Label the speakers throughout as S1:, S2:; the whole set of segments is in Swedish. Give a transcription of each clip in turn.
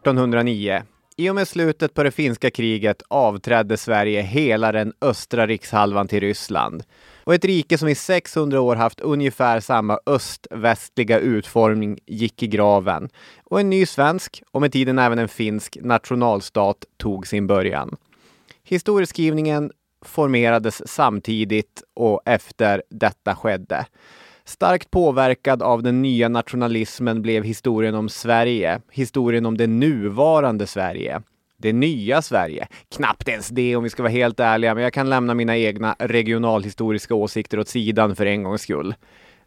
S1: 1809. I och med slutet på det finska kriget avträdde Sverige hela den östra rikshalvan till Ryssland. Och ett rike som i 600 år haft ungefär samma öst-västliga utformning gick i graven. Och en ny svensk, och med tiden även en finsk, nationalstat tog sin början. Historieskrivningen formerades samtidigt och efter detta skedde. Starkt påverkad av den nya nationalismen blev historien om Sverige, historien om det nuvarande Sverige. Det nya Sverige. Knappt ens det om vi ska vara helt ärliga, men jag kan lämna mina egna regionalhistoriska åsikter åt sidan för en gångs skull.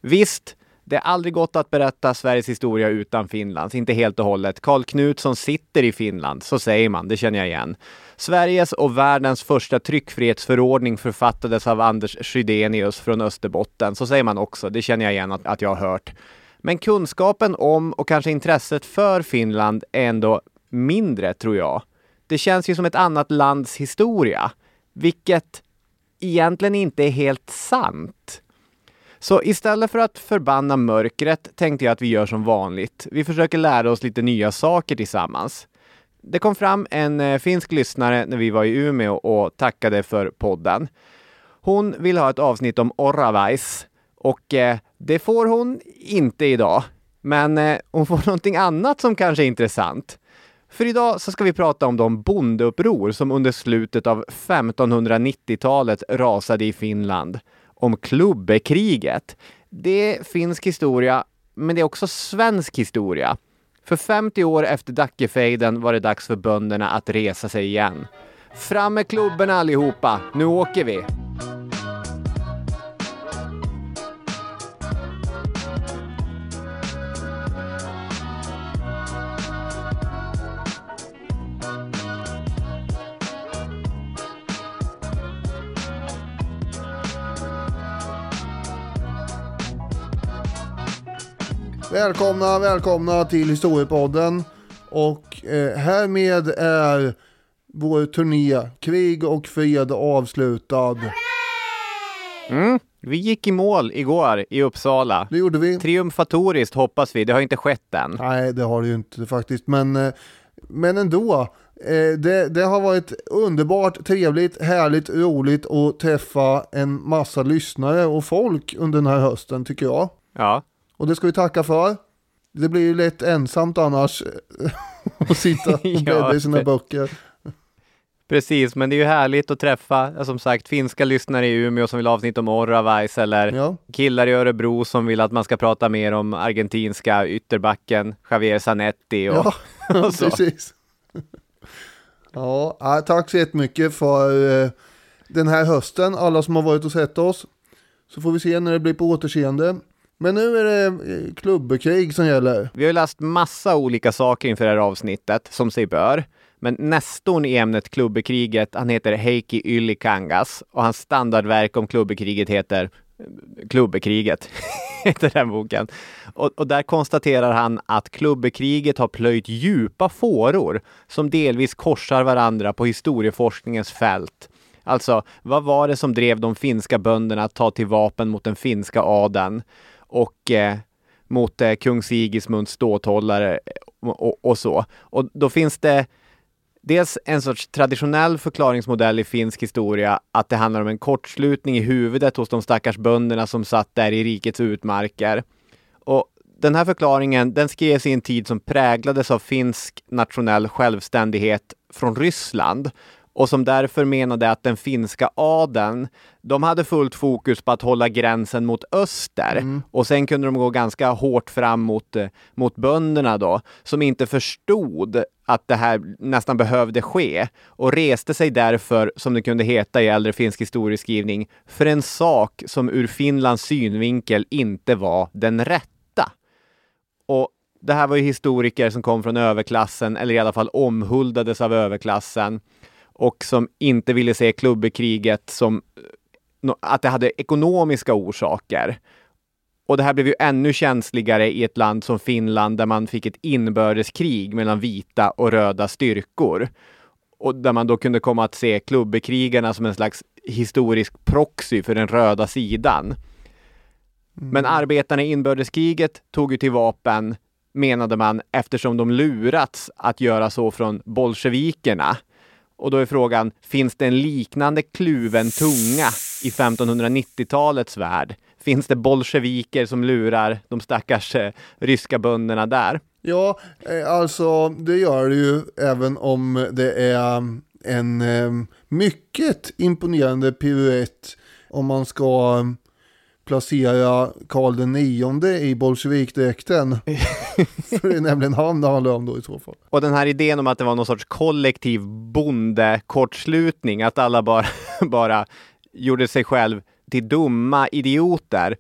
S1: Visst, det har aldrig gått att berätta Sveriges historia utan Finlands, inte helt och hållet. Karl Knutsson sitter i Finland, så säger man, det känner jag igen. Sveriges och världens första tryckfrihetsförordning författades av Anders Schrydenius från Österbotten, så säger man också, det känner jag igen att, att jag har hört. Men kunskapen om och kanske intresset för Finland är ändå mindre, tror jag. Det känns ju som ett annat lands historia, vilket egentligen inte är helt sant. Så istället för att förbanna mörkret tänkte jag att vi gör som vanligt. Vi försöker lära oss lite nya saker tillsammans. Det kom fram en eh, finsk lyssnare när vi var i Umeå och tackade för podden. Hon vill ha ett avsnitt om Orravais. och eh, det får hon inte idag. Men eh, hon får någonting annat som kanske är intressant. För idag så ska vi prata om de bondeuppror som under slutet av 1590-talet rasade i Finland. Om klubbekriget. Det är finsk historia, men det är också svensk historia. För 50 år efter Dackefejden var det dags för bönderna att resa sig igen. Fram med klubborna allihopa, nu åker vi!
S2: Välkomna, välkomna till Historiepodden. Och eh, härmed är vår turné Krig och fred avslutad.
S1: Mm. Vi gick i mål igår i Uppsala.
S2: Det gjorde vi.
S1: Triumfatoriskt hoppas vi, det har inte skett än.
S2: Nej, det har det ju inte faktiskt, men, eh, men ändå. Eh, det, det har varit underbart, trevligt, härligt, roligt att träffa en massa lyssnare och folk under den här hösten tycker jag.
S1: Ja.
S2: Och det ska vi tacka för. Det blir ju lätt ensamt annars att sitta och bläddra i sina böcker.
S1: Precis, men det är ju härligt att träffa, ja, som sagt, finska lyssnare i Umeå som vill avsnitt om Oravais eller
S2: Ja.
S1: killar i Örebro som vill att man ska prata mer om argentinska ytterbacken Javier Zanetti och,
S2: Ja,
S1: och så.
S2: precis. Ja, ja, tack så jättemycket för eh, den här hösten, alla som har varit och sett oss. Så får vi se när det blir på återseende. Men nu är det eh, klubbkrig klubbekrig som gäller.
S1: Vi har läst massa olika saker inför det här avsnittet, som sig bör. Men nästorn i ämnet klubbekriget, han heter Heikki Yllikangas och hans standardverk om klubbekriget heter eh, Klubbekriget, heter den boken. Och, och där konstaterar han att klubbekriget har plöjt djupa fåror som delvis korsar varandra på historieforskningens fält. Alltså, vad var det som drev de finska bönderna att ta till vapen mot den finska adeln och eh, mot eh, kung Sigismunds ståthållare eh, och, och, och så. Och då finns det dels en sorts traditionell förklaringsmodell i finsk historia, att det handlar om en kortslutning i huvudet hos de stackars bönderna som satt där i rikets utmarker. Och den här förklaringen, den skrevs i en tid som präglades av finsk nationell självständighet från Ryssland och som därför menade att den finska adeln, de hade fullt fokus på att hålla gränsen mot öster och sen kunde de gå ganska hårt fram mot, eh, mot bönderna då, som inte förstod att det här nästan behövde ske och reste sig därför, som det kunde heta i äldre finsk historieskrivning, för en sak som ur Finlands synvinkel inte var den rätta. Och det här var ju historiker som kom från överklassen, eller i alla fall omhuldades av överklassen och som inte ville se klubbekriget som eh, att det hade ekonomiska orsaker. Och det här blev ju ännu känsligare i ett land som Finland där man fick ett inbördeskrig mellan vita och röda styrkor. Och där man då kunde komma att se klubbekrigarna som en slags historisk proxy för den röda sidan. Mm. Men arbetarna i inbördeskriget tog ju till vapen, menade man, eftersom de lurats att göra så från bolsjevikerna. Och då är frågan, finns det en liknande kluven tunga i 1590-talets värld? Finns det bolsjeviker som lurar de stackars eh, ryska bönderna där?
S2: Ja, eh, alltså det gör det ju även om det är mm, en eh, mycket imponerande piruett om man ska mm, placera Karl den nionde i bolsjevikdräkten. För det är nämligen han det handlar om då i så fall.
S1: Och den här idén om att det var någon sorts kollektiv bondekortslutning, att alla bara, bara gjorde sig själv till dumma idioter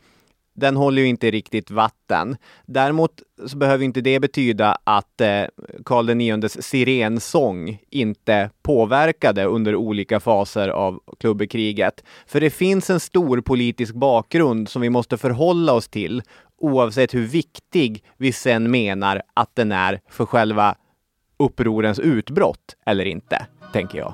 S1: den håller ju inte riktigt vatten. Däremot så behöver inte det betyda att eh, Karl IXs sirensång inte påverkade under olika faser av klubbekriget. För det finns en stor politisk bakgrund som vi måste förhålla oss till oavsett hur viktig vi sen menar att den är för själva upprorens utbrott eller inte, tänker jag.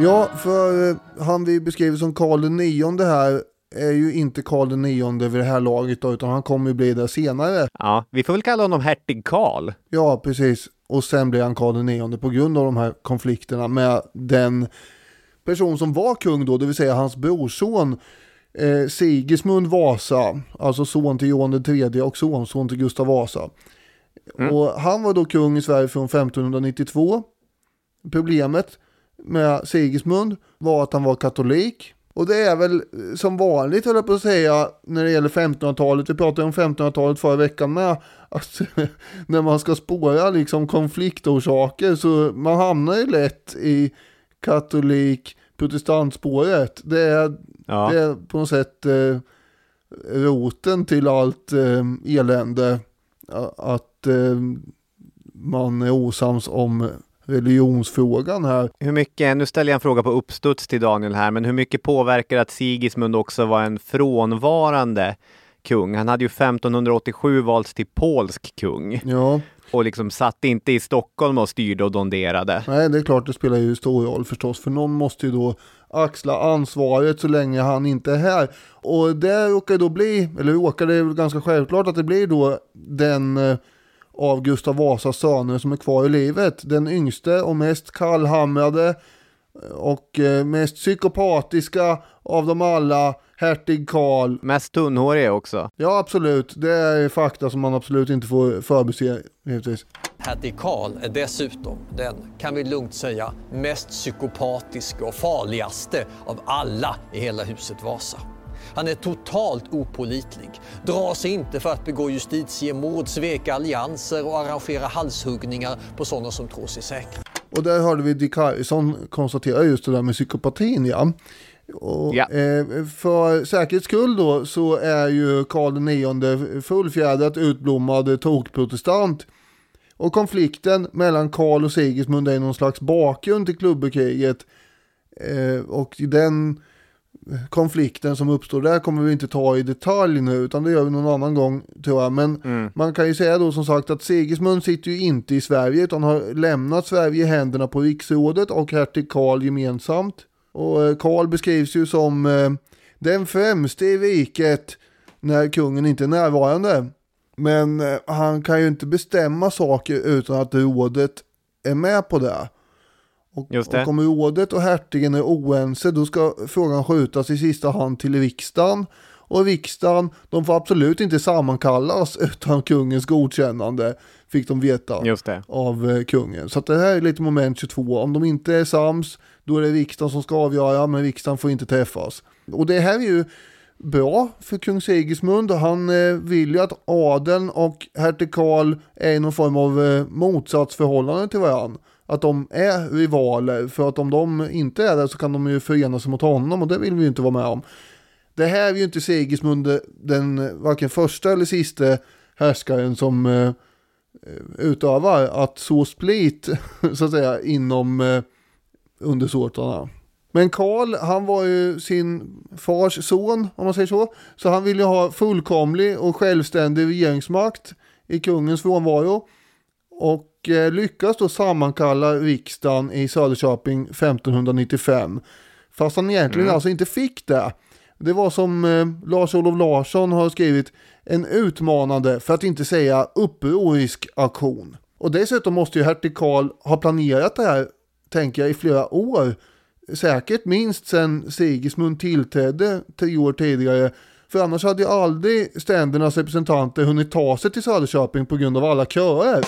S2: Ja, för eh, han vi beskriver som Karl nionde här är ju inte Karl nionde vid det här laget då, utan han kommer ju bli det senare.
S1: Ja, vi får väl kalla honom hertig Karl.
S2: Ja, precis. Och sen blir han Karl nionde på grund av de här konflikterna med den person som var kung då, det vill säga hans brorson eh, Sigismund Vasa, alltså son till Johan III och sonson till Gustav Vasa. Mm. Och han var då kung i Sverige från 1592. Problemet med Sigismund var att han var katolik. Och det är väl som vanligt höll jag på att säga när det gäller 1500-talet. Vi pratade om 1500-talet förra veckan med. Att när man ska spåra liksom konfliktorsaker så man hamnar ju lätt i katolik protestantspåret. Det är, ja. det är på något sätt eh, roten till allt eh, elände. Att eh, man är osams om religionsfrågan här.
S1: Hur mycket, nu ställer jag en fråga på uppstuds till Daniel här, men hur mycket påverkar att Sigismund också var en frånvarande kung? Han hade ju 1587 valts till polsk kung.
S2: Ja.
S1: Och liksom satt inte i Stockholm och styrde och donderade.
S2: Nej, det är klart det spelar ju stor roll förstås, för någon måste ju då axla ansvaret så länge han inte är här. Och det råkar då bli, eller råkar det är ganska självklart att det blir då den eh, av Gustav Vasas söner som är kvar i livet. Den yngste och mest kallhamrade och eh, mest psykopatiska av dem alla, hertig Karl.
S1: Mest tunnhårig också.
S2: Ja, absolut. Det är fakta som man absolut inte får förbise, givetvis.
S3: Hertig Karl är dessutom den, kan vi lugnt säga, mest psykopatiska och farligaste av alla i hela huset Vasa. Han är totalt opolitlig, drar sig inte för att begå justitiemord, sveka allianser och arrangera halshuggningar på sådana som tror sig säkra.
S2: Och där hörde vi Dick Harrison konstatera just det där med psykopatin ja. Och,
S1: Ja.
S2: eh, för säkerhets skull då så är ju Karl IX fullfjädrat utblommad tokprotestant. Och konflikten mellan Karl och Sigismund är någon slags bakgrund till klubbekriget. Eh, och den konflikten som uppstår där kommer vi inte ta i detalj nu utan det gör vi någon annan gång tror jag. Men man kan ju säga då som sagt att Sigismund sitter ju inte i Sverige utan har lämnat Sverige i händerna på riksrådet och hertig Karl gemensamt. Och eh, Karl beskrivs ju som eh, den främste i riket när kungen inte är närvarande. Men eh, han kan ju inte bestämma saker utan att rådet är med på det. Och, och om rådet och hertigen är oense då ska frågan skjutas i sista hand till riksdagen. Och riksdagen, de får absolut inte sammankallas utan kungens godkännande, fick de veta av eh, kungen. Så det här är lite moment 22. Om de inte är sams, då är det riksdagen som ska avgöra, men riksdagen får inte träffas. Och det här är ju bra för kung Sigismund. Han eh, vill ju att adeln och hertig Karl är i någon form av eh, motsatsförhållande till varandra. Att de är rivaler, för att om de inte är det så kan de ju förena sig mot honom och det vill vi ju inte vara med om. Det här är ju inte Sigismund den varken första eller sista härskaren som eh, utövar att så split så att säga inom eh, undersåtarna. Men Karl, han var ju sin fars son om man säger så. Så han ville ha fullkomlig och självständig regeringsmakt i kungens frånvaro. Och eh, lyckas då sammankalla riksdagen i Söderköping 1595. Fast han egentligen alltså inte fick det. Det var som eh, Lars-Olof Larsson har skrivit en utmanande, för att inte säga upprorisk aktion. Och dessutom måste ju hertig Karl ha planerat det här, tänker jag, i flera år. Säkert minst sedan Sigismund tillträdde tio år tidigare. För annars hade ju aldrig ständernas representanter hunnit ta sig till Söderköping på grund av alla köer.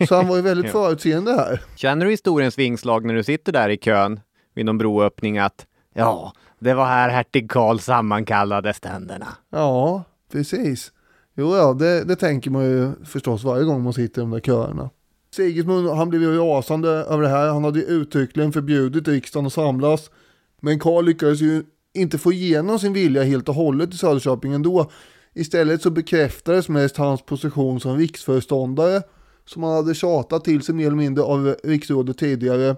S2: Så han var ju väldigt förutseende här.
S1: Känner du historiens vingslag när du sitter där i kön vid någon broöppning att ja, det var här hertig Karl sammankallade ständerna?
S2: Ja, precis. Jo, ja, det, det tänker man ju förstås varje gång man sitter i de där köerna. Sigismund, han blev ju rasande över det här. Han hade ju uttryckligen förbjudit riksdagen att samlas. Men Karl lyckades ju inte få igenom sin vilja helt och hållet i Söderköping ändå. Istället så bekräftades mest hans position som riksföreståndare som han hade tjatat till sig mer eller mindre av riksrådet tidigare.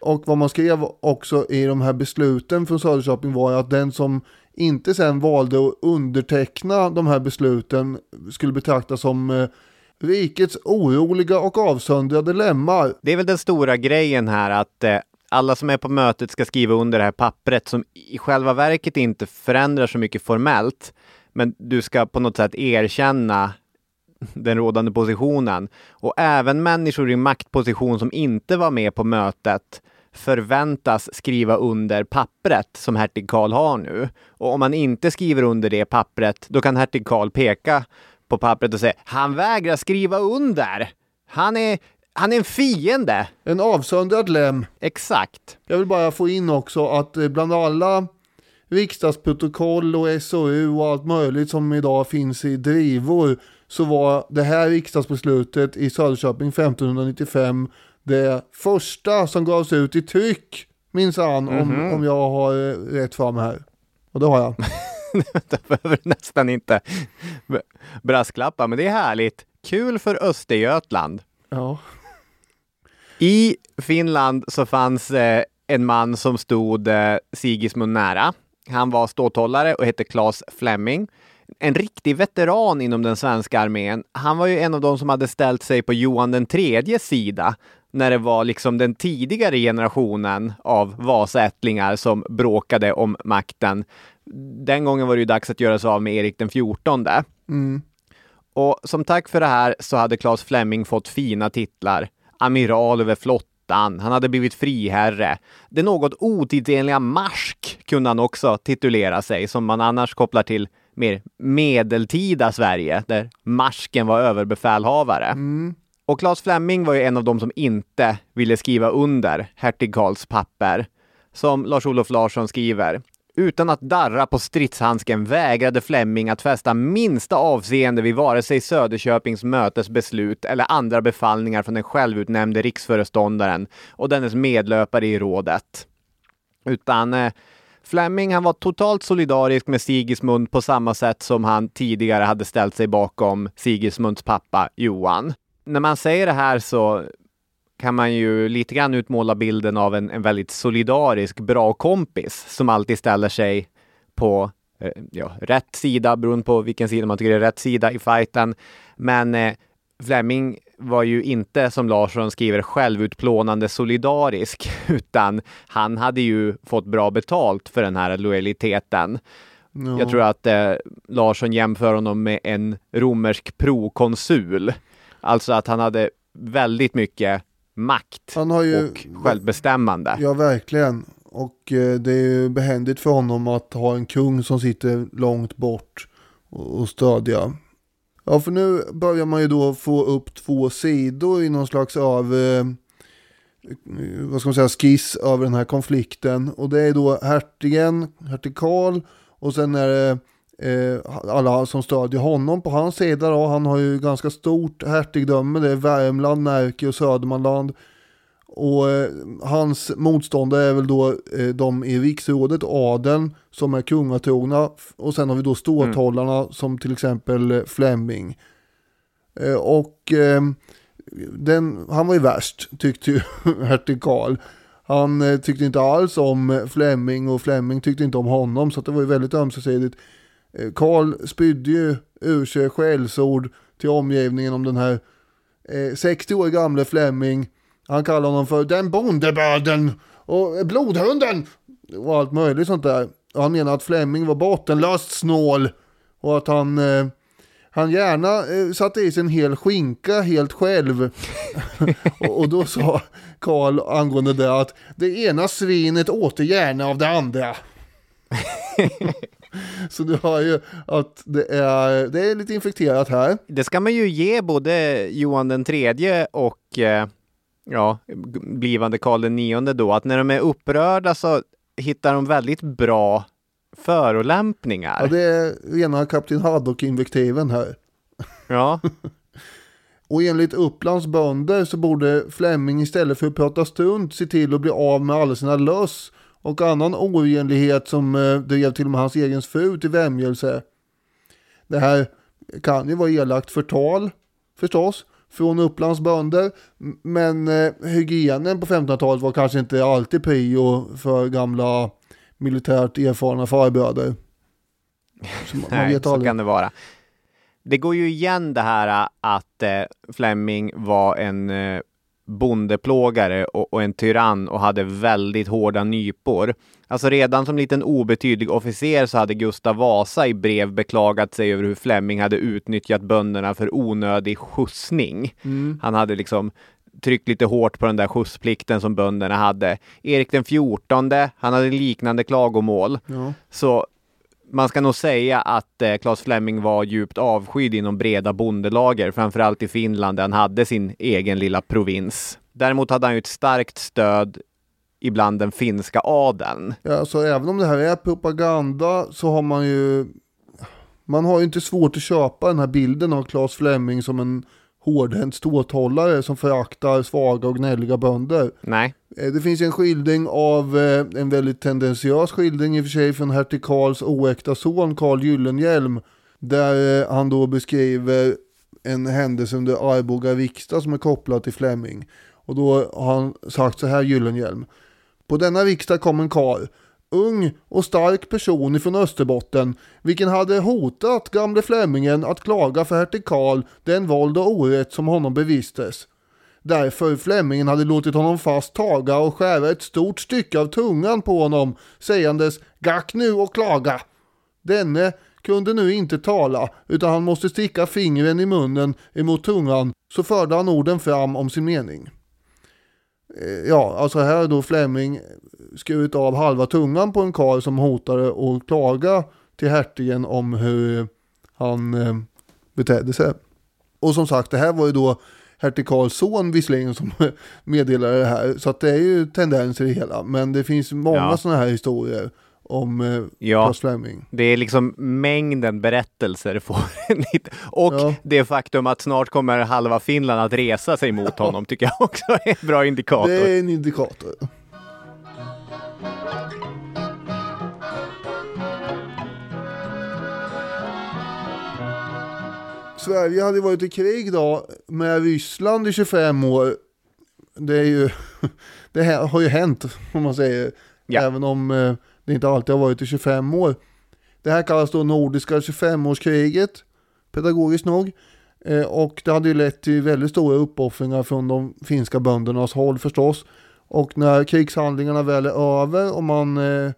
S2: Och vad man skrev också i de här besluten från Söderköping var ju att den som inte sen valde att underteckna de här besluten skulle betraktas som eh, rikets oroliga och avsöndrade lemmar.
S1: Det är väl den stora grejen här att eh, alla som är på mötet ska skriva under det här pappret som i själva verket inte förändrar så mycket formellt. Men du ska på något sätt erkänna den rådande positionen. Och även människor i maktposition som inte var med på mötet förväntas skriva under pappret som hertig Karl har nu. Och om man inte skriver under det pappret, då kan hertig Karl peka på pappret och säga han vägrar skriva under. Han är, han är en fiende.
S2: En avsöndrad lem.
S1: Exakt.
S2: Jag vill bara få in också att eh, bland alla riksdagsprotokoll och SOU och allt möjligt som idag finns i drivor så var det här riksdagsbeslutet i Söderköping 1595 det första som gavs ut i tryck minsann om, om jag har eh, rätt mig här. Och det har jag.
S1: Det behöver nästan inte brasklappa, men det är härligt. Kul för Östergötland.
S2: Ja.
S1: I Finland så fanns eh, en man som stod eh, Sigismund nära. Han var ståthållare och hette Claes Fleming. En riktig veteran inom den svenska armén. Han var ju en av de som hade ställt sig på Johan den tredjes sida när det var liksom den tidigare generationen av Vasaättlingar som bråkade om makten. Den gången var det ju dags att göra sig av med Erik den fjortonde. Och som tack för det här så hade Claes Fleming fått fina titlar. Amiral över flottan, han hade blivit friherre. Det något otidsenliga marsk kunde han också titulera sig, som man annars kopplar till mer medeltida Sverige, där marsken var överbefälhavare. Och Claes Fleming var ju en av de som inte ville skriva under hertig Karls papper. Som Lars-Olof Larsson skriver. Utan att darra på stridshandsken vägrade Flemming att fästa minsta avseende vid vare sig Söderköpings mötesbeslut eller andra befallningar från den självutnämnde riksföreståndaren och dennes medlöpare i rådet. Utan eh, Flemming han var totalt solidarisk med Sigismund på samma sätt som han tidigare hade ställt sig bakom Sigismunds pappa Johan. När man säger det här så kan man ju lite grann utmåla bilden av en, en väldigt solidarisk, bra kompis som alltid ställer sig på eh, ja, rätt sida, beroende på vilken sida man tycker är rätt sida i fighten. Men eh, Fleming var ju inte, som Larsson skriver, självutplånande solidarisk, utan han hade ju fått bra betalt för den här lojaliteten.
S2: Ja.
S1: Jag tror att eh, Larsson jämför honom med en romersk prokonsul. Alltså att han hade väldigt mycket makt
S2: ju-
S1: och självbestämmande.
S2: Ja, verkligen. Och eh, det är ju behändigt för honom att ha en kung som sitter långt bort och, och stödja. Ja, för nu börjar man ju då få upp två sidor i någon slags av, eh, vad ska man säga, skiss över den här konflikten. Och det är då hertigen, hertig Karl och sen är det eh, alla som stödjer honom på hans sida då. Han har ju ganska stort hertigdöme, det är Värmland, Närke och Södermanland. Och eh, hans motståndare är väl då eh, de i riksrådet, adeln, som är kungatrogna. Och sen har vi då ståthållarna som till exempel eh, Flemming. Eh, och den, han var ju värst tyckte ju hertig Karl. Han tyckte inte alls om Flemming och Flemming tyckte inte om honom så det var ju väldigt ömsesidigt. Eh, Karl spydde ju ur sig skällsord till omgivningen om den här eh, 60 år gamle Flemming. Han kallar honom för den bondeböden och blodhunden och allt möjligt sånt där. Och han menar att Flemming var bottenlöst snål och att han, eh, han gärna eh, satte i sig en hel skinka helt själv. och, och då sa Karl angående det att det ena svinet åter gärna av det andra. Så du har ju att det är, det är lite infekterat här.
S1: Det ska man ju ge både Johan den tredje och eh, ja, blivande Karl den nionde då, att när de är upprörda så hittar de väldigt bra förolämpningar.
S2: Ja, det är rena Kapten Haddock-invektiven här.
S1: Ja,
S2: Och enligt Upplands bönder så borde Flemming istället för att prata strunt se till att bli av med alla sina löss och annan orenlighet som eh, drev till och med hans egen fru till vämjelse. Det här kan ju vara elakt förtal förstås från Upplands bönder men eh, hygienen på 1500-talet var kanske inte alltid prio för gamla militärt erfarna farbröder. Så man
S1: nej, så
S2: aldrig.
S1: kan det vara. Det går ju igen det här äh, att eh, Fleming var en eh, bondeplågare och, och en tyrann och hade väldigt hårda nypor. Alltså redan som liten obetydlig officer så hade Gustav Vasa i brev beklagat sig över hur Fleming hade utnyttjat bönderna för onödig skjutsning. Han hade liksom tryckt lite hårt på den där skjutsplikten som bönderna hade. Erik den fjortonde, han hade liknande klagomål.
S2: Ja.
S1: Så man ska nog säga att eh, Claes Fleming var djupt avskydd inom breda bondelager, framförallt i Finland där han hade sin egen lilla provins. Däremot hade han ju ett starkt stöd ibland den finska adeln.
S2: Ja, så även om det här är propaganda så har man ju man har ju inte svårt att köpa den här bilden av Claes Fleming som en hårdhänt ståthållare som föraktar svaga och gnälliga bönder.
S1: Nej,
S2: Eh, Det finns en skildring av eh, en väldigt tendentiös skildring i och för sig från hertig Karls oäkta son Karl Gyllenhielm. Där eh, han då beskriver en händelse under Arboga riksdag som är kopplad till Fleming. Och då har han sagt så här Gyllenhielm. På denna riksdag kom en karl, ung och stark person ifrån Österbotten, vilken hade hotat gamle Flemingen att klaga för hertig Karl den våld och orätt som honom bevistes. Därför Flemingen hade låtit honom fast taga och skära ett stort stycke av tungan på honom, sägandes gack nu och klaga. Denne kunde nu inte tala, utan han måste sticka fingren i munnen emot tungan, så förde han orden fram om sin mening. Eh, Ja, alltså här har då Fleming skurit av halva tungan på en karl som hotade att klaga till hertigen om hur han eh, betedde sig. Och som sagt, det här var ju då hertig Karls son visserligen som meddelade det här. Så att det är ju tendenser i det hela. Men det finns många
S1: Ja.
S2: sådana här historier. Om eh,
S1: Ja. Det är liksom mängden berättelser får Och
S2: Ja.
S1: det faktum att snart kommer halva Finland att resa sig mot honom tycker jag också är en bra indikator.
S2: Det är en indikator. Sverige hade varit i krig då med Ryssland i 25 år. Det är ju, det har ju hänt om man säger.
S1: Ja.
S2: Även om eh, det inte alltid har varit i 25 år. Det här kallas då Nordiska 25-årskriget, pedagogiskt nog. Eh, och det hade ju lett till väldigt stora uppoffringar från de finska böndernas håll förstås. Och när krigshandlingarna väl är över och man eh,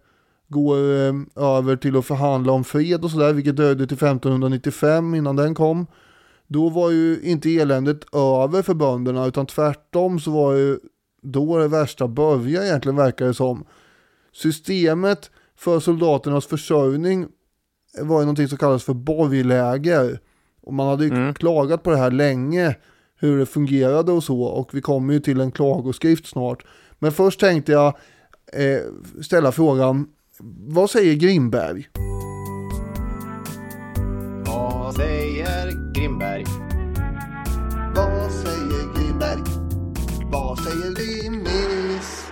S2: går eh, över till att förhandla om fred och sådär, vilket dröjde till 1595 innan den kom. Då var ju inte eländet över för bönderna utan tvärtom så var ju då det värsta började egentligen verkar det som. Systemet för soldaternas försörjning var ju någonting som kallas för borgläger. Och man hade ju
S1: Mm.
S2: klagat på det här länge, hur det fungerade och så. Och vi kommer ju till en klagoskrift snart. Men först tänkte jag eh, ställa frågan, vad säger Grimberg?
S1: Vad säger Grimberg?
S2: Vad säger Grimberg? Vad säger Grimmis?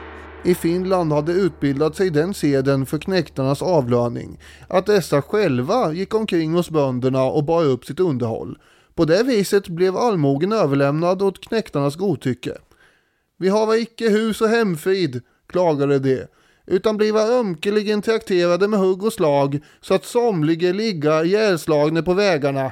S2: I Finland hade utbildat sig den seden för knektarnas avlöning att dessa själva gick omkring hos bönderna och bar upp sitt underhåll. På det viset blev allmogen överlämnad åt knektarnas godtycke. Vi hava icke hus och hemfrid, klagade de, utan bliva ömkeligen trakterade med hugg och slag så att somlige ligga ihjälslagne på vägarna.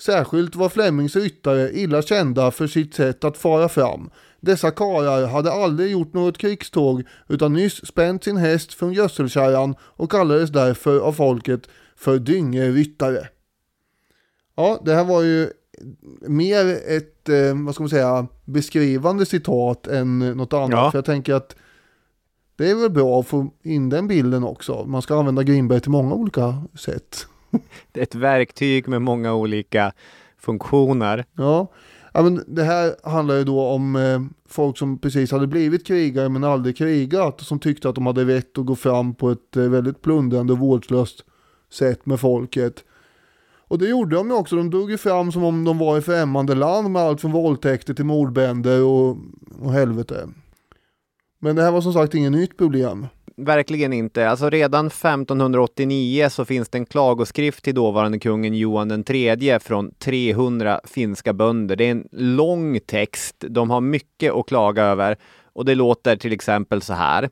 S2: Särskilt var Flemings ryttare illa kända för sitt sätt att fara fram. Dessa karlar hade aldrig gjort något krigståg utan nyss spänt sin häst från gödselkärran och kallades därför av folket för dyngeryttare. Ja, det här var ju mer ett, eh, vad ska man säga, beskrivande citat än något annat.
S1: Ja.
S2: För jag tänker att det är väl bra att få in den bilden också. Man ska använda Grimberg till många olika sätt.
S1: Det är ett verktyg med många olika funktioner.
S2: Ja, ja men det här handlar ju då om eh, folk som precis hade blivit krigare men aldrig krigat och som tyckte att de hade rätt att gå fram på ett eh, väldigt plundrande och vårdslöst sätt med folket. Och det gjorde de ju också, de drog ju fram som om de var i främmande land med allt från våldtäkter till mordbränder och, och helvete. Men det här var som sagt inget nytt problem.
S1: Verkligen inte. Alltså redan 1589 så finns det en klagoskrift till dåvarande kungen Johan den tredje från 300 finska bönder. Det är en lång text. De har mycket att klaga över och det låter till exempel så här.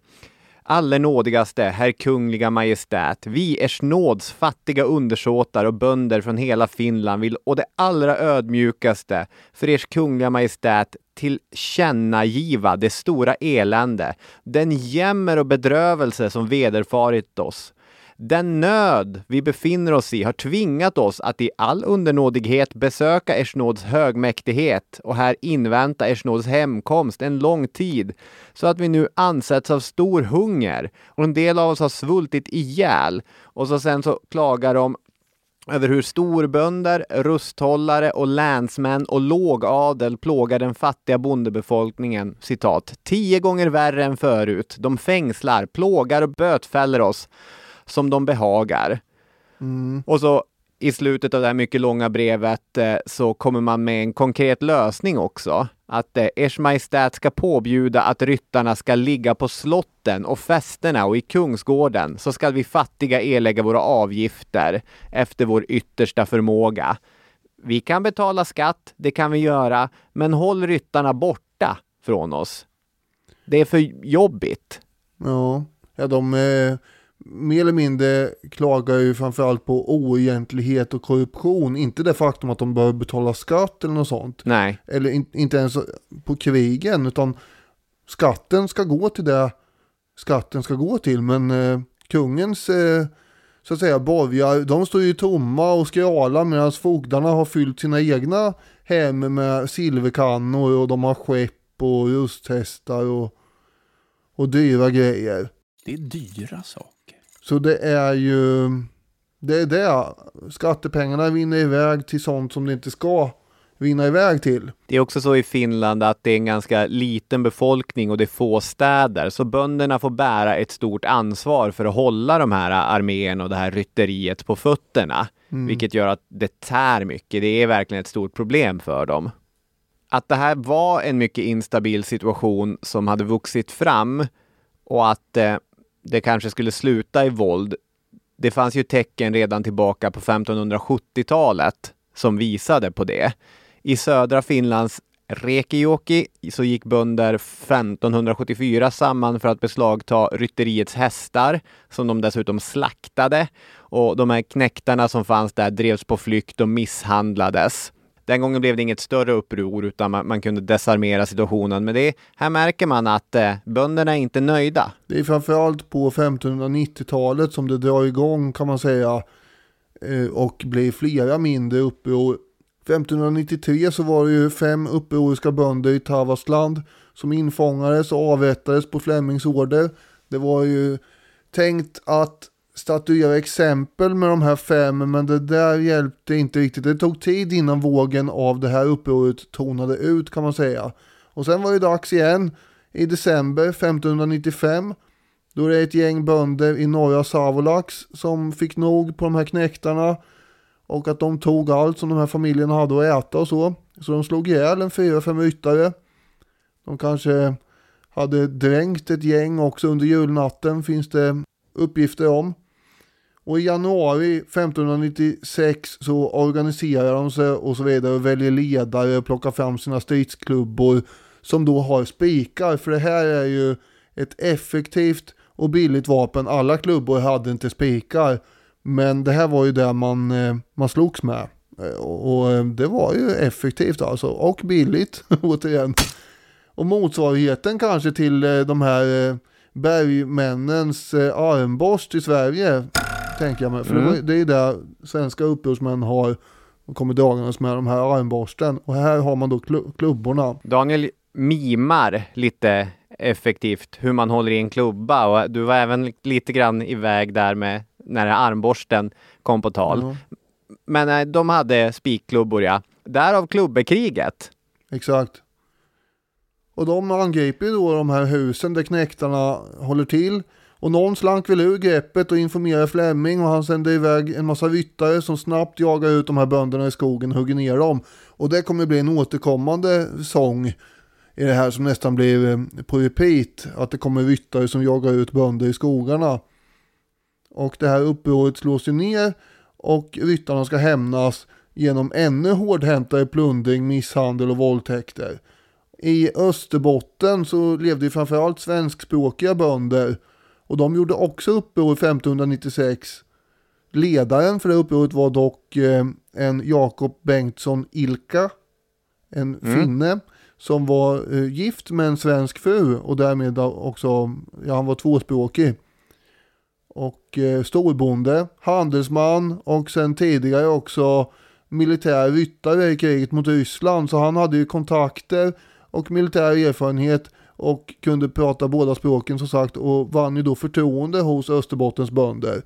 S1: Allernådigaste, herr kungliga majestät, vi ers nåds fattiga undersåtar och bönder från hela Finland vill och det allra ödmjukaste för ers kungliga majestät tillkännagiva det stora elände, den jämmer och bedrövelse som vederfarit oss. Den nöd vi befinner oss i har tvingat oss att i all undernådighet besöka Ers nåds högmäktighet och här invänta Ers nåds hemkomst en lång tid, så att vi nu ansätts av stor hunger och en del av oss har svultit ihjäl. Och så sen så klagar de över hur storbönder, rusthållare och länsmän och lågadel plågar den fattiga bondebefolkningen, citat, tio gånger värre än förut. De fängslar, plågar och bötfäller oss som de behagar. Och så i slutet av det här mycket långa brevet eh, så kommer man med en konkret lösning också. Att eh, Ers Majestät ska påbjuda att ryttarna ska ligga på slotten och festerna och i kungsgården så ska vi fattiga erlägga våra avgifter efter vår yttersta förmåga. Vi kan betala skatt, det kan vi göra, men håll ryttarna borta från oss. Det är för jobbigt.
S2: Ja, ja de eh, mer eller mindre klagar ju framförallt på oegentlighet och korruption. Inte det faktum att de behöver betala skatt eller något sånt.
S1: Nej.
S2: Eller in, inte ens på krigen, utan skatten ska gå till det skatten ska gå till. Men eh, kungens, eh, så att säga, borgar, de står ju tomma och skralar medan fogdarna har fyllt sina egna hem med silverkannor och de har skepp och rusthästar och, och dyra grejer.
S4: Det är dyra saker.
S2: Så det är ju, det är det, skattepengarna vinner iväg till sånt som det inte ska vinna iväg till.
S1: Det är också så i Finland att det är en ganska liten befolkning och det är få städer, så bönderna får bära ett stort ansvar för att hålla de här arméerna och det här rytteriet på fötterna, vilket gör att det tär mycket. Det är verkligen ett stort problem för dem. Att det här var en mycket instabil situation som hade vuxit fram och att eh, det kanske skulle sluta i våld. Det fanns ju tecken redan tillbaka på 1570-talet som visade på det. I södra Finlands Rekijoki så gick bönder 1574 samman för att beslagta rytteriets hästar som de dessutom slaktade och de här knäktarna som fanns där drevs på flykt och misshandlades. Den gången blev det inget större uppror utan man, man kunde desarmera situationen. Men det, här märker man att eh, bönderna är inte nöjda.
S2: Det är framförallt på 1590-talet som det drar igång kan man säga eh, och blir flera mindre uppror. 1593 så var det ju fem upproriska bönder i Tavastland som infångades och avrättades på Flemings order. Det var ju tänkt att statuera exempel med de här fem men det där hjälpte inte riktigt. Det tog tid innan vågen av det här upproret tonade ut kan man säga. Och sen var det dags igen i december 1595 då det är ett gäng bönder i norra Savolax som fick nog på de här knäktarna och att de tog allt som de här familjerna hade att äta och så. Så de slog ihjäl en fyra, fem ryttare. De kanske hade dränkt ett gäng också under julnatten finns det uppgifter om. Och i januari 1596 så organiserar de sig och så vidare och väljer ledare och plockar fram sina stridsklubbor som då har spikar. För det här är ju ett effektivt och billigt vapen. Alla klubbor hade inte spikar. Men det här var ju det man, eh, man slogs med. Eh, och eh, det var ju effektivt alltså. Och billigt återigen. Och motsvarigheten kanske till de här bergmännens armborst i Sverige. Tänker jag mig. För var, det är där svenska upprorsmän har och kommer dragandes med de här armborsten. Och här har man då klu- klubborna.
S1: Daniel mimar lite effektivt hur man håller i en klubba och du var även lite grann iväg där med när armborsten kom på tal.
S2: Ja,
S1: Men eh, de hade spikklubbor ja. Därav klubbekriget.
S2: exakt. Och de angriper ju då de här husen där knäktarna håller till. Och någon slank väl ur greppet och informerade Flemming och han sände iväg en massa ryttare som snabbt jagar ut de här bönderna i skogen och hugger ner dem. Och det kommer bli en återkommande sång i det här som nästan blir eh, på repeat. Att det kommer ryttare som jagar ut bönder i skogarna. Och det här upproret slås ju ner och ryttarna ska hämnas genom ännu hårdhäntare plundring, misshandel och våldtäkter. I Österbotten så levde ju framförallt svenskspråkiga bönder och de gjorde också uppror 1596. Ledaren för det upproret var dock eh, en Jakob Bengtsson Ilka, en finne som var eh, gift med en svensk fru och därmed också, ja han var tvåspråkig. Och eh, storbonde, handelsman och sen tidigare också militär ryttare i kriget mot Ryssland. Så han hade ju kontakter och militär erfarenhet och kunde prata båda språken som sagt och vann ju då förtroende hos Österbottens bönder.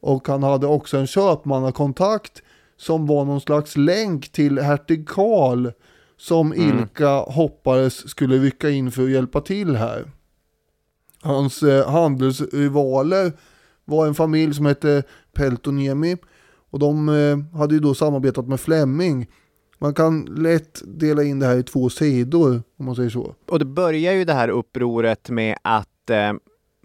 S2: Och han hade också en köpmannakontakt som var någon slags länk till hertig Karl som Ilka hoppades skulle rycka in för att hjälpa till här. Hans eh, handelsrivaler var en familj som hette Peltoniemi och de eh, hade ju då samarbetat med Flemming. Man kan lätt dela in det här i två sidor om man säger så.
S1: Och det börjar ju det här upproret med att eh,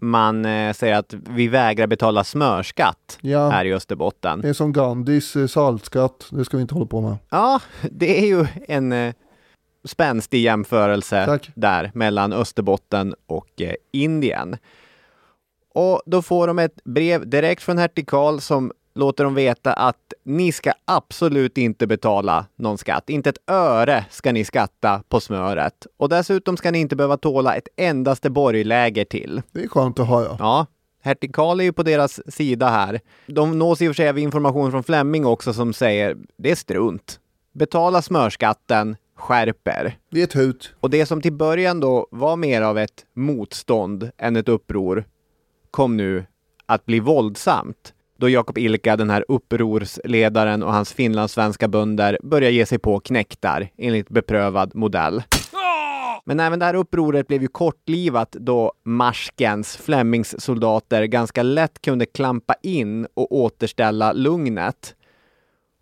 S1: man eh, säger att vi vägrar betala smörskatt
S2: Ja.
S1: här i Österbotten.
S2: Det är som Gandhis eh, saltskatt, det ska vi inte hålla på med.
S1: Ja, det är ju en eh, spänstig jämförelse
S2: Tack.
S1: där mellan Österbotten och eh, Indien. Och då får de ett brev direkt från hertig Karl som låter dem veta att ni ska absolut inte betala någon skatt. Inte ett öre ska ni skatta på smöret. Och dessutom ska ni inte behöva tåla ett endaste borgläger till.
S2: Det är skönt att höra.
S1: Ja, hertig Karl är ju på deras sida här. De nås i och för sig av information från Flemming också som säger det är strunt. Betala smörskatten, skärper.
S2: Det är ett hut.
S1: Och det som till början då var mer av ett motstånd än ett uppror kom nu att bli våldsamt då Jakob Ilka, den här upprorsledaren och hans finlandssvenska bönder börjar ge sig på knektar enligt beprövad modell. Men även det här upproret blev ju kortlivat då Marskens, Flemings soldater, ganska lätt kunde klampa in och återställa lugnet.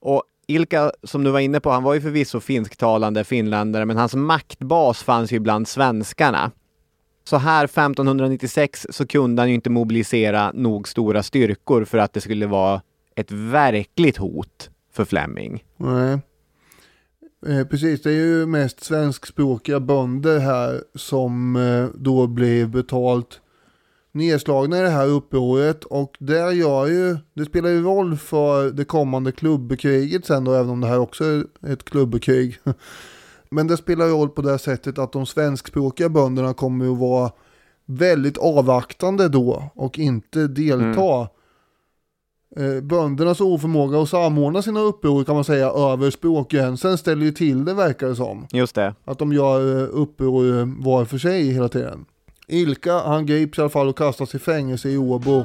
S1: Och Ilka, som du var inne på, han var ju förvisso finsktalande finländare, men hans maktbas fanns ju bland svenskarna. Så här 1596 så kunde han ju inte mobilisera nog stora styrkor för att det skulle vara ett verkligt hot för Fleming.
S2: Nej. Eh, precis, det är ju mest svenskspråkiga bönder här som eh, då blir betalt nedslagna i det här upproret och där gör ju, det spelar ju roll för det kommande klubbekriget sen då, även om det här också är ett klubbekrig. Men det spelar roll på det sättet att de svenskspråkiga bönderna kommer att vara väldigt avvaktande då och inte delta. Mm. Eh, böndernas oförmåga att samordna sina uppror kan man säga över språkgränsen ställer ju till det verkar det som.
S1: Just det.
S2: Att de gör eh, uppror eh, var för sig hela tiden. Ilka, han grips i alla fall och kastas i fängelse i Åbo.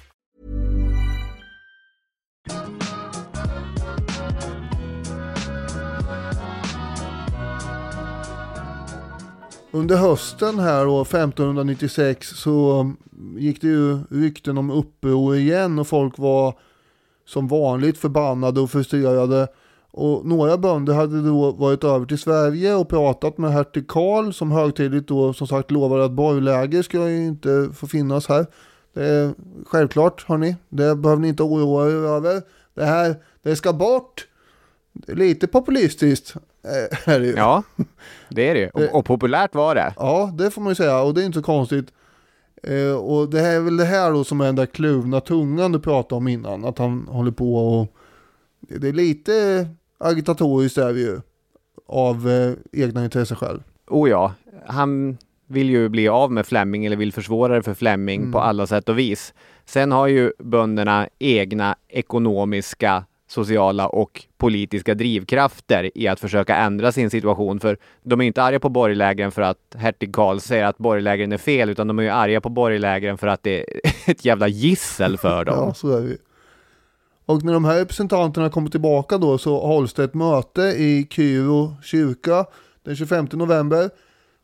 S2: Under hösten här år 1596 så gick det ju rykten om uppror igen och folk var som vanligt förbannade och frustrerade. Och några bönder hade då varit över till Sverige och pratat med hertig Karl som högtidligt då som sagt lovade att borgläger ska ju inte få finnas här. Det är självklart hörni, det behöver ni inte oroa er över. Det här, det ska bort. Lite populistiskt är det ju.
S1: Ja, det är det och, och populärt var det.
S2: Ja, det får man ju säga och det är inte så konstigt. Eh, och det här är väl det här då som är den där kluvna tungan du pratade om innan. Att han håller på och det är lite agitatoriskt är vi ju. Av eh, egna intressen själv.
S1: Oh ja, han vill ju bli av med Fleming eller vill försvåra det för Fleming
S2: Mm.
S1: på alla sätt och vis. Sen har ju bönderna egna ekonomiska, sociala och politiska drivkrafter i att försöka ändra sin situation. För de är inte arga på borglägren för att hertig Karl säger att borglägren är fel, utan de är ju arga på borglägren för att det är ett jävla gissel för dem.
S2: Ja, så är det Och när de här representanterna kommer tillbaka då så hålls det ett möte i Kyro kyrka den 25 november.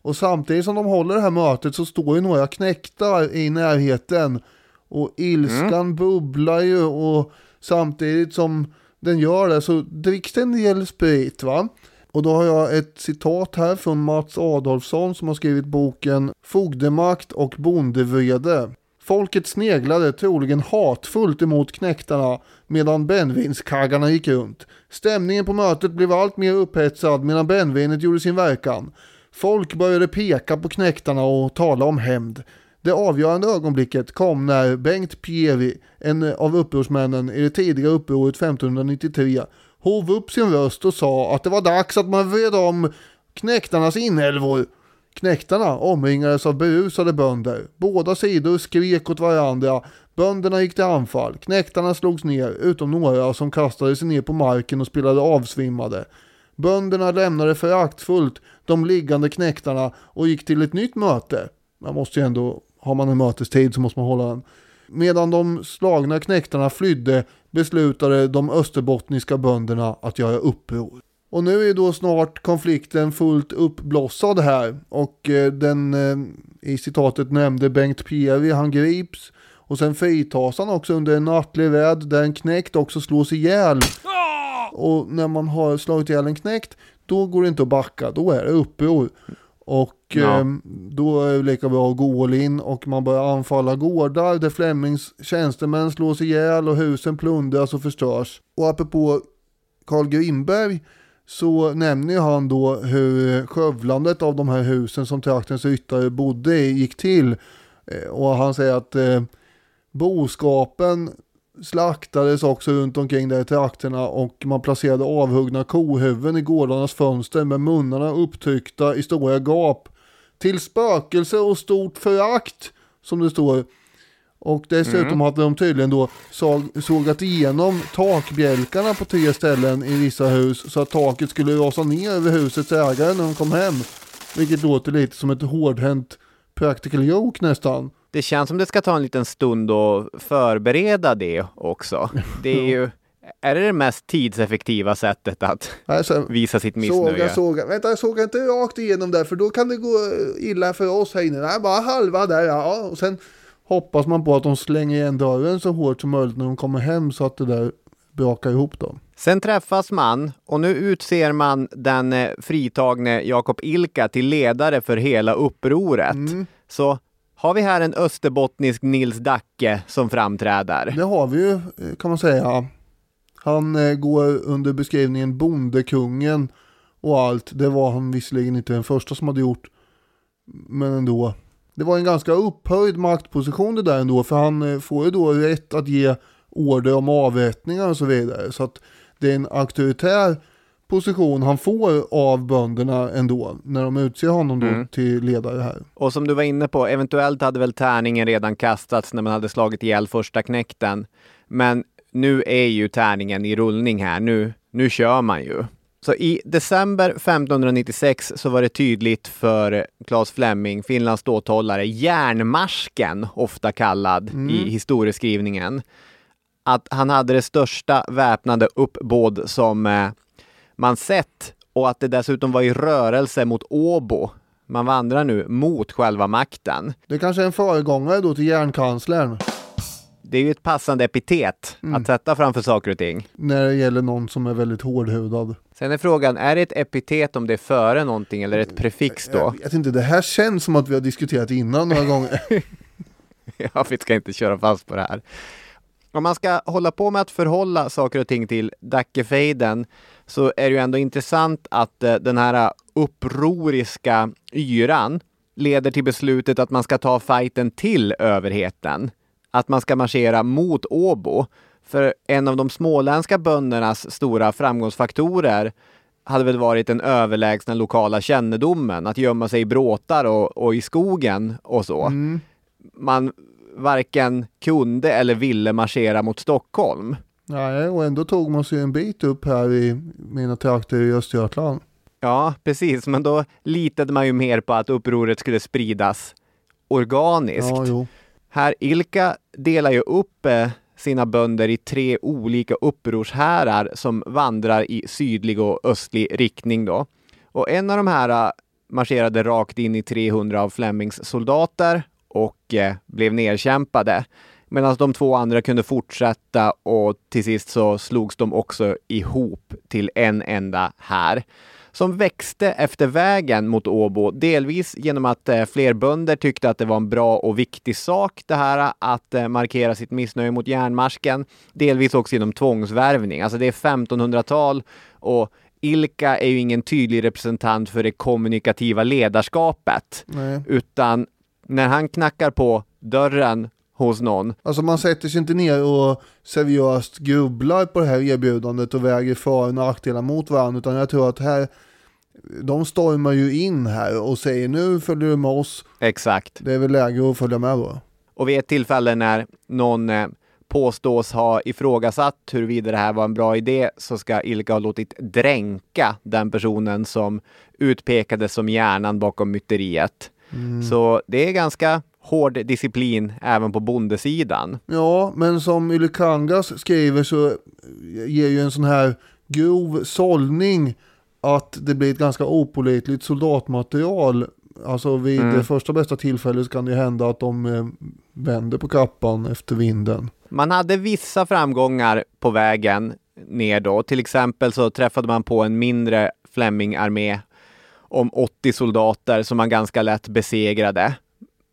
S2: Och samtidigt som de håller det här mötet så står ju några knäktar i närheten. Och ilskan bubblar ju och samtidigt som den gör det så dricks det en del sprit va. Och då har jag ett citat här från Mats Adolfsson som har skrivit boken Fogdemakt och bondevrede. Folket sneglade troligen hatfullt emot knäktarna medan brännvinskaggarna gick runt. Stämningen på mötet blev allt mer upphetsad medan brännvinet gjorde sin verkan. Folk började peka på knäktarna och tala om hämnd. Det avgörande ögonblicket kom när Bengt Pieri, en av upprorsmännen i det tidiga upproret 1593, hov upp sin röst och sa att det var dags att man vred om knäktarnas inälvor. Knäktarna omringades av berusade bönder. Båda sidor skrek åt varandra. Bönderna gick till anfall. Knäktarna slogs ner, utom några som kastade sig ner på marken och spelade avsvimmade. Bönderna lämnade föraktfullt de liggande knäktarna och gick till ett nytt möte. Man måste ju ändå, har man en mötestid så måste man hålla den. Medan de slagna knäktarna flydde beslutade de österbottniska bönderna att göra uppror. Och nu är då snart konflikten fullt uppblossad här och eh, den eh, i citatet nämnde Bengt Pievi han grips och sen fritas han också under en nattlig räd där en knäckt också slås ihjäl. Och när man har slagit ihjäl en knäckt då går det inte att backa, då är det uppror. Och
S1: Ja.
S2: eh, då är det lika bra att gå all in och man börjar anfalla gårdar där Flemings tjänstemän slås ihjäl och husen plundras och förstörs. Och apropå Carl Grimberg så nämner han då hur skövlandet av de här husen som traktens ryttare bodde i gick till. Eh, Och han säger att eh, boskapen slaktades också runt omkring där i trakterna och man placerade avhuggna kohuvuden i gårdarnas fönster med munnarna upptryckta i stora gap. Till spökelse och stort förakt som det står. Och dessutom hade de tydligen då såg, sågat igenom takbjälkarna på tre ställen i vissa hus så att taket skulle rasa ner över husets ägare när de kom hem. Vilket låter lite som ett hårdhänt practical joke nästan.
S1: Det känns som det ska ta en liten stund att förbereda det också. Det är ju, är det det mest tidseffektiva sättet att
S2: Alltså,
S1: visa sitt missnöje?
S2: Såga, såga. Vänta, jag sågar inte rakt igenom där för då kan det gå illa för oss här inne. Nej, bara halva där ja. Och sen hoppas man på att de slänger igen dörren så hårt som möjligt när de kommer hem så att det där brakar ihop dem.
S1: Sen träffas man och nu utser man den eh, fritagne Jakob Ilka till ledare för hela upproret.
S2: Mm.
S1: Så har vi här en österbottnisk Nils Dacke som framträder.
S2: Det har vi ju eh, kan man säga. Han eh, går under beskrivningen bondekungen och allt. Det var han visserligen inte den första som hade gjort. Men ändå. Det var en ganska upphöjd maktposition det där ändå. För han eh, får ju då rätt att ge order om avrättningar och så vidare. Så att det är en auktoritär position han får av bönderna ändå. När de utser honom då
S1: Mm.
S2: till ledare här.
S1: Och som du var inne på, eventuellt hade väl tärningen redan kastats när man hade slagit ihjäl första knäkten. Men nu är ju tärningen i rullning här. Nu, nu kör man ju. Så i december 1596 så var det tydligt för Claes Fleming, Finlands ståthållare, järnmarsken, ofta kallad i historieskrivningen, att han hade det största väpnade uppbåd som eh, man sett och att det dessutom var i rörelse mot Åbo. Man vandrar nu mot själva makten.
S2: Det kanske är en föregångare då till järnkanslern.
S1: Det är ju ett passande epitet att sätta framför saker och ting.
S2: När det gäller någon som är väldigt hårdhudad.
S1: Sen är frågan, är det ett epitet om det är före någonting eller ett prefix då?
S2: Jag vet inte, det här känns som att vi har diskuterat innan några gånger.
S1: Ja, vi ska inte köra fast på det här. Om man ska hålla på med att förhålla saker och ting till Dackefejden så är det ju ändå intressant att eh, den här upproriska yran leder till beslutet att man ska ta fighten till överheten. Att man ska marschera mot Åbo. För en av de småländska böndernas stora framgångsfaktorer hade väl varit den överlägsna lokala kännedomen, att gömma sig i bråtar och, och i skogen och så man varken kunde eller ville marschera mot Stockholm.
S2: Nej, och ändå tog man sig en bit upp här i mina trakter i Östergötland.
S1: Ja, precis, men då litade man ju mer på att upproret skulle spridas organiskt.
S2: Ja.
S1: Här Ilka delar ju upp eh, sina bönder i tre olika upprorshärar som vandrar i sydlig och östlig riktning då. Och en av de här eh, marscherade rakt in i 300 av Flemings soldater och eh, blev nerkämpade. Medan de två andra kunde fortsätta och till sist så slogs de också ihop till en enda här som växte efter vägen mot Åbo, delvis genom att eh, fler bönder tyckte att det var en bra och viktig sak det här att eh, markera sitt missnöje mot järnmarsken, delvis också genom tvångsvärvning. Alltså det är 1500-tal och Ilka är ju ingen tydlig representant för det kommunikativa ledarskapet,
S2: Nej.
S1: utan när han knackar på dörren hos någon
S2: Alltså man sätter sig inte ner och seriöst grubblar på det här erbjudandet och väger för och nackdelar mot varandra. Utan jag tror att här de stormar ju in här och säger nu följer du med oss.
S1: Exakt.
S2: Det är väl läge att följa med då.
S1: Och vid ett tillfälle när någon eh, påstås ha ifrågasatt huruvida det här var en bra idé så ska Ilka ha låtit dränka den personen som utpekades som hjärnan bakom myteriet. Så det är ganska hård disciplin även på bondesidan.
S2: Ja, men som Ylikangas skriver så ger ju en sån här grov sållning att det blir ett ganska opålitligt soldatmaterial. Alltså vid
S1: Mm.
S2: det första bästa tillfället kan det hända att de eh, vänder på kappan efter vinden.
S1: Man hade vissa framgångar på vägen ner då. Till exempel så träffade man på en mindre Fleming-armé om 80 soldater som man ganska lätt besegrade.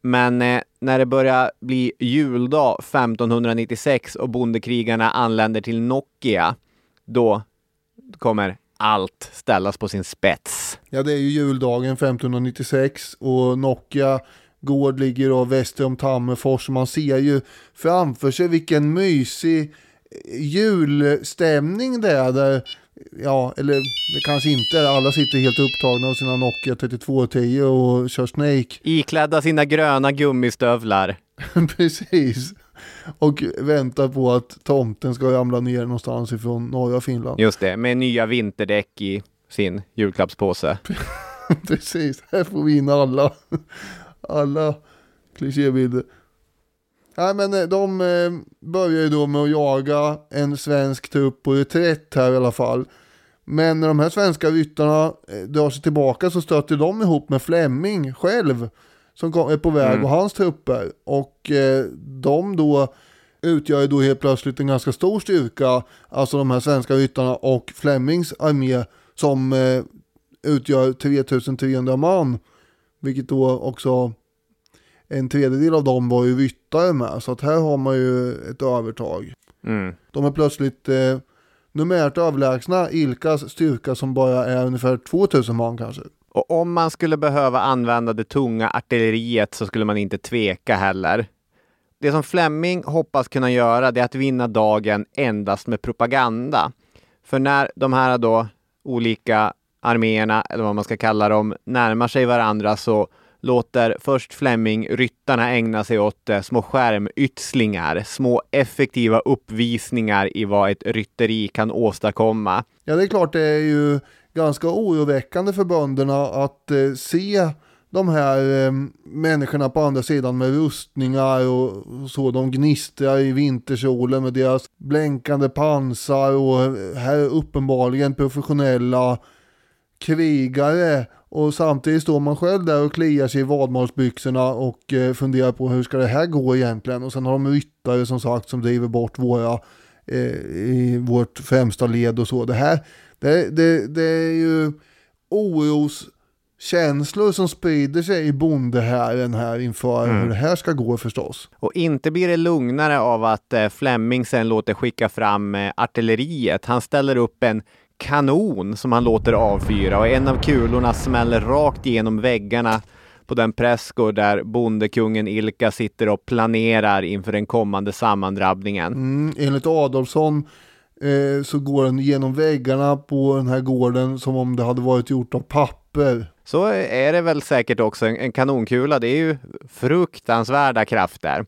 S1: Men eh, när det börjar bli juldag 1596 och bondekrigarna anländer till Nokia, då kommer allt ställas på sin spets.
S2: Ja, det är ju juldagen 1596 och Nokia gård ligger då väster om Tammerfors. Man ser ju framför sig vilken mysig julstämning det är där. Ja, eller det kanske inte är. Alla sitter helt upptagna av sina Nokia 3210 och kör Snake.
S1: Iklädda sina gröna gummistövlar.
S2: Precis. Och väntar på att tomten ska ramla ner någonstans ifrån norra Finland.
S1: Just det, med nya vinterdäck i sin julklappspåse.
S2: Precis, här får vi in alla, alla klichébilder. Nej men eh, de eh, börjar ju då med att jaga en svensk trupp på reträtt här i alla fall. Men när de här svenska ryttarna eh, drar sig tillbaka så stöter de ihop med Flemming själv. Som är på väg
S1: Mm.
S2: och hans trupper. Och eh, de då utgör ju då helt plötsligt en ganska stor styrka. Alltså de här svenska ryttarna och Flemmings armé som eh, utgör 3300 man. Vilket då också en tredjedel av dem var ju ryttare med. Så att här har man ju ett övertag.
S1: Mm.
S2: De är plötsligt eh, numerärt överlägsna Ilkas styrka som bara är ungefär 2000 man kanske.
S1: Och om man skulle behöva använda det tunga artilleriet så skulle man inte tveka heller. Det som Flemming hoppas kunna göra det är att vinna dagen endast med propaganda. För när de här då olika arméerna, eller vad man ska kalla dem, närmar sig varandra så låter först Flemming ryttarna ägna sig åt eh, små skärmytslingar, små effektiva uppvisningar i vad ett rytteri kan åstadkomma.
S2: Ja det är klart det är ju ganska oroväckande för bönderna att eh, se de här eh, människorna på andra sidan med rustningar och, och så. De gnistrar i vintersolen med deras blänkande pansar och här är uppenbarligen professionella krigare. Och samtidigt står man själv där och kliar sig i vadmalsbyxorna och eh, funderar på hur ska det här gå egentligen. Och sen har de ryttare som sagt som driver bort våra eh, i vårt främsta led och så. Det här det, det, det är ju oroskänslor som sprider sig i bondehären här inför
S1: Mm.
S2: hur det här ska gå förstås.
S1: Och inte blir det lugnare av att eh, Fleming sen låter skicka fram eh, artilleriet. Han ställer upp en kanon som han låter avfyra och en av kulorna smäller rakt igenom väggarna på den prästgård där bondekungen Ilka sitter och planerar inför den kommande sammandrabbningen.
S2: Mm, enligt Adolfsson eh, så går den genom väggarna på den här gården som om det hade varit gjort av papper.
S1: Så är det väl säkert också en, en kanonkula. Det är ju fruktansvärda krafter.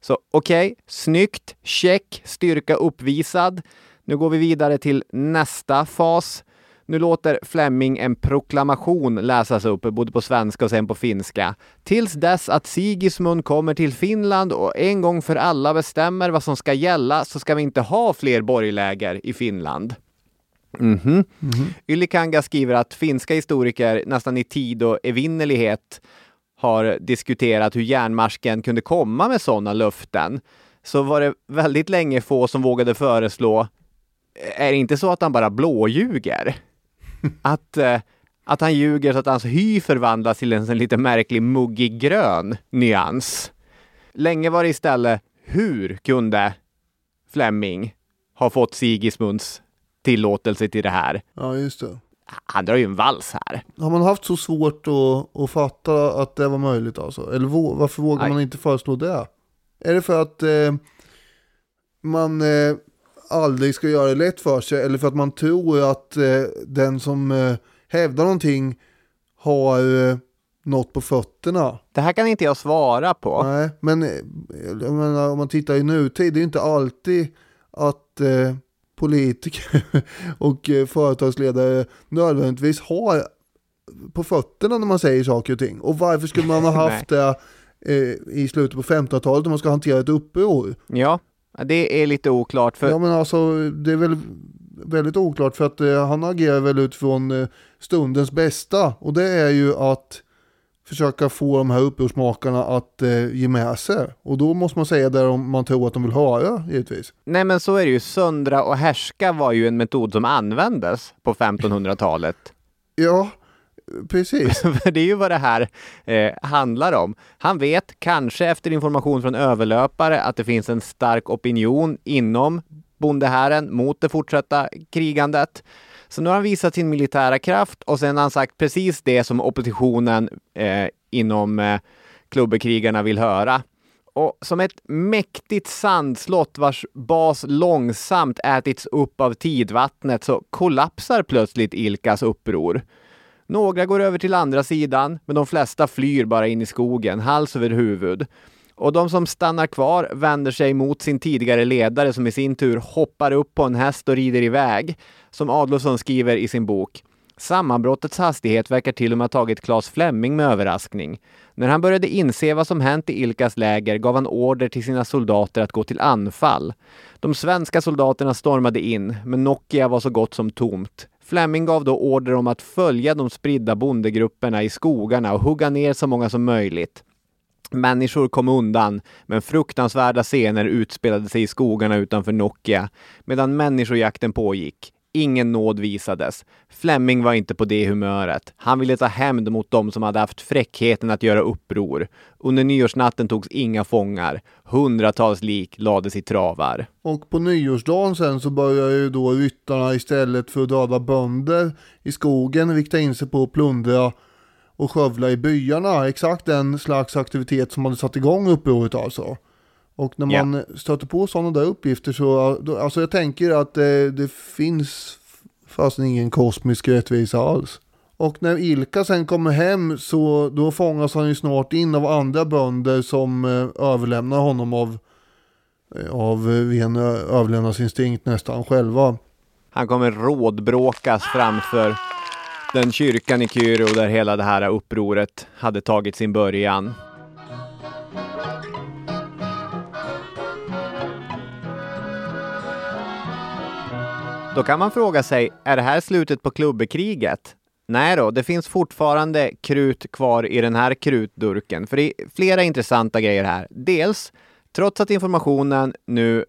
S1: Så okej, snyggt, check, styrka uppvisad. Nu går vi vidare till nästa fas. Nu låter Fleming en proklamation läsas upp, både på svenska och sen på finska. Tills dess att Sigismund kommer till Finland och en gång för alla bestämmer vad som ska gälla så ska vi inte ha fler borgläger i Finland. Mhm. Ylikanga skriver att finska historiker nästan i tid och evinnerlighet har diskuterat hur järnmarsken kunde komma med sådana löften. Så var det väldigt länge få som vågade föreslå, är det inte så att han bara blåljuger? Att, eh, att han ljuger så att hans hy förvandlas till en sån lite märklig muggig grön nyans. Länge var det istället, hur kunde Fleming ha fått Sigismunds tillåtelse till det här?
S2: Ja, just det.
S1: Han drar ju en vals här.
S2: Har man haft så svårt att, att fatta att det var möjligt alltså? Eller varför vågar
S1: Nej.
S2: man inte föreslå det? Är det för att eh, man eh, aldrig ska göra det lätt för sig? Eller för att man tror att eh, den som eh, hävdar någonting har eh, något på fötterna.
S1: Det här kan inte jag svara på.
S2: Nej, men eh, menar, om man tittar i nutid, det är inte alltid att eh, politiker och eh, företagsledare nödvändigtvis har på fötterna när man säger saker och ting. Och varför skulle man ha haft det eh, i slutet på 1500-talet om man ska hantera ett uppror?
S1: Ja, det är lite oklart. För...
S2: Ja, men alltså det är väl väldigt oklart för att eh, han agerar väl utifrån eh, stundens bästa och det är ju att försöka få de här upprorsmakarna att eh, ge med sig. Och då måste man säga det om man tror att de vill höra, givetvis.
S1: Nej, men så är det ju. Söndra och härska var ju en metod som användes på 1500-talet.
S2: ja, precis.
S1: det är ju vad det här eh, handlar om. Han vet, kanske efter information från överlöpare, att det finns en stark opinion inom bondehären mot det fortsatta krigandet. Så nu har han visat sin militära kraft och sen har han sagt precis det som oppositionen eh, inom eh, klubbekrigarna vill höra. Och som ett mäktigt sandslott vars bas långsamt ätits upp av tidvattnet så kollapsar plötsligt Ilkas uppror. Några går över till andra sidan, men de flesta flyr bara in i skogen, hals över huvud. Och de som stannar kvar vänder sig mot sin tidigare ledare som i sin tur hoppar upp på en häst och rider iväg. Som Adolfsson skriver i sin bok. Sammanbrottets hastighet verkar till och med ha tagit Claes Fleming med överraskning. När han började inse vad som hänt i Ilkas läger gav han order till sina soldater att gå till anfall. De svenska soldaterna stormade in, men Nokia var så gott som tomt. Fleming gav då order om att följa de spridda bondegrupperna i skogarna och hugga ner så många som möjligt. Människor kom undan, men fruktansvärda scener utspelade sig i skogarna utanför Nokia medan människojakten pågick. Ingen nåd visades. Fleming var inte på det humöret. Han ville ta hämnd mot dem som hade haft fräckheten att göra uppror. Under nyårsnatten togs inga fångar. Hundratals lik lades i travar.
S2: Och på nyårsdagen sen så börjar ju då ryttarna istället för att döda bönder i skogen rikta in sig på att plundra och skövla i byarna. Exakt den slags aktivitet som hade satt igång upproret alltså. Och när man yeah. stöter på sådana där uppgifter så, då, alltså jag tänker att det, det finns fast ingen kosmisk rättvisa alls. Och när Ilka sen kommer hem så då fångas han ju snart in av andra bönder som eh, överlämnar honom av, eh, av ren överlevnadsinstinkt nästan själva.
S1: Han kommer rådbråkas framför den kyrkan i Kyrå där hela det här upproret hade tagit sin början. Då kan man fråga sig, är det här slutet på klubbekriget? Nej då, det finns fortfarande krut kvar i den här krutdurken, för det är flera intressanta grejer här. Dels, trots att informationen nu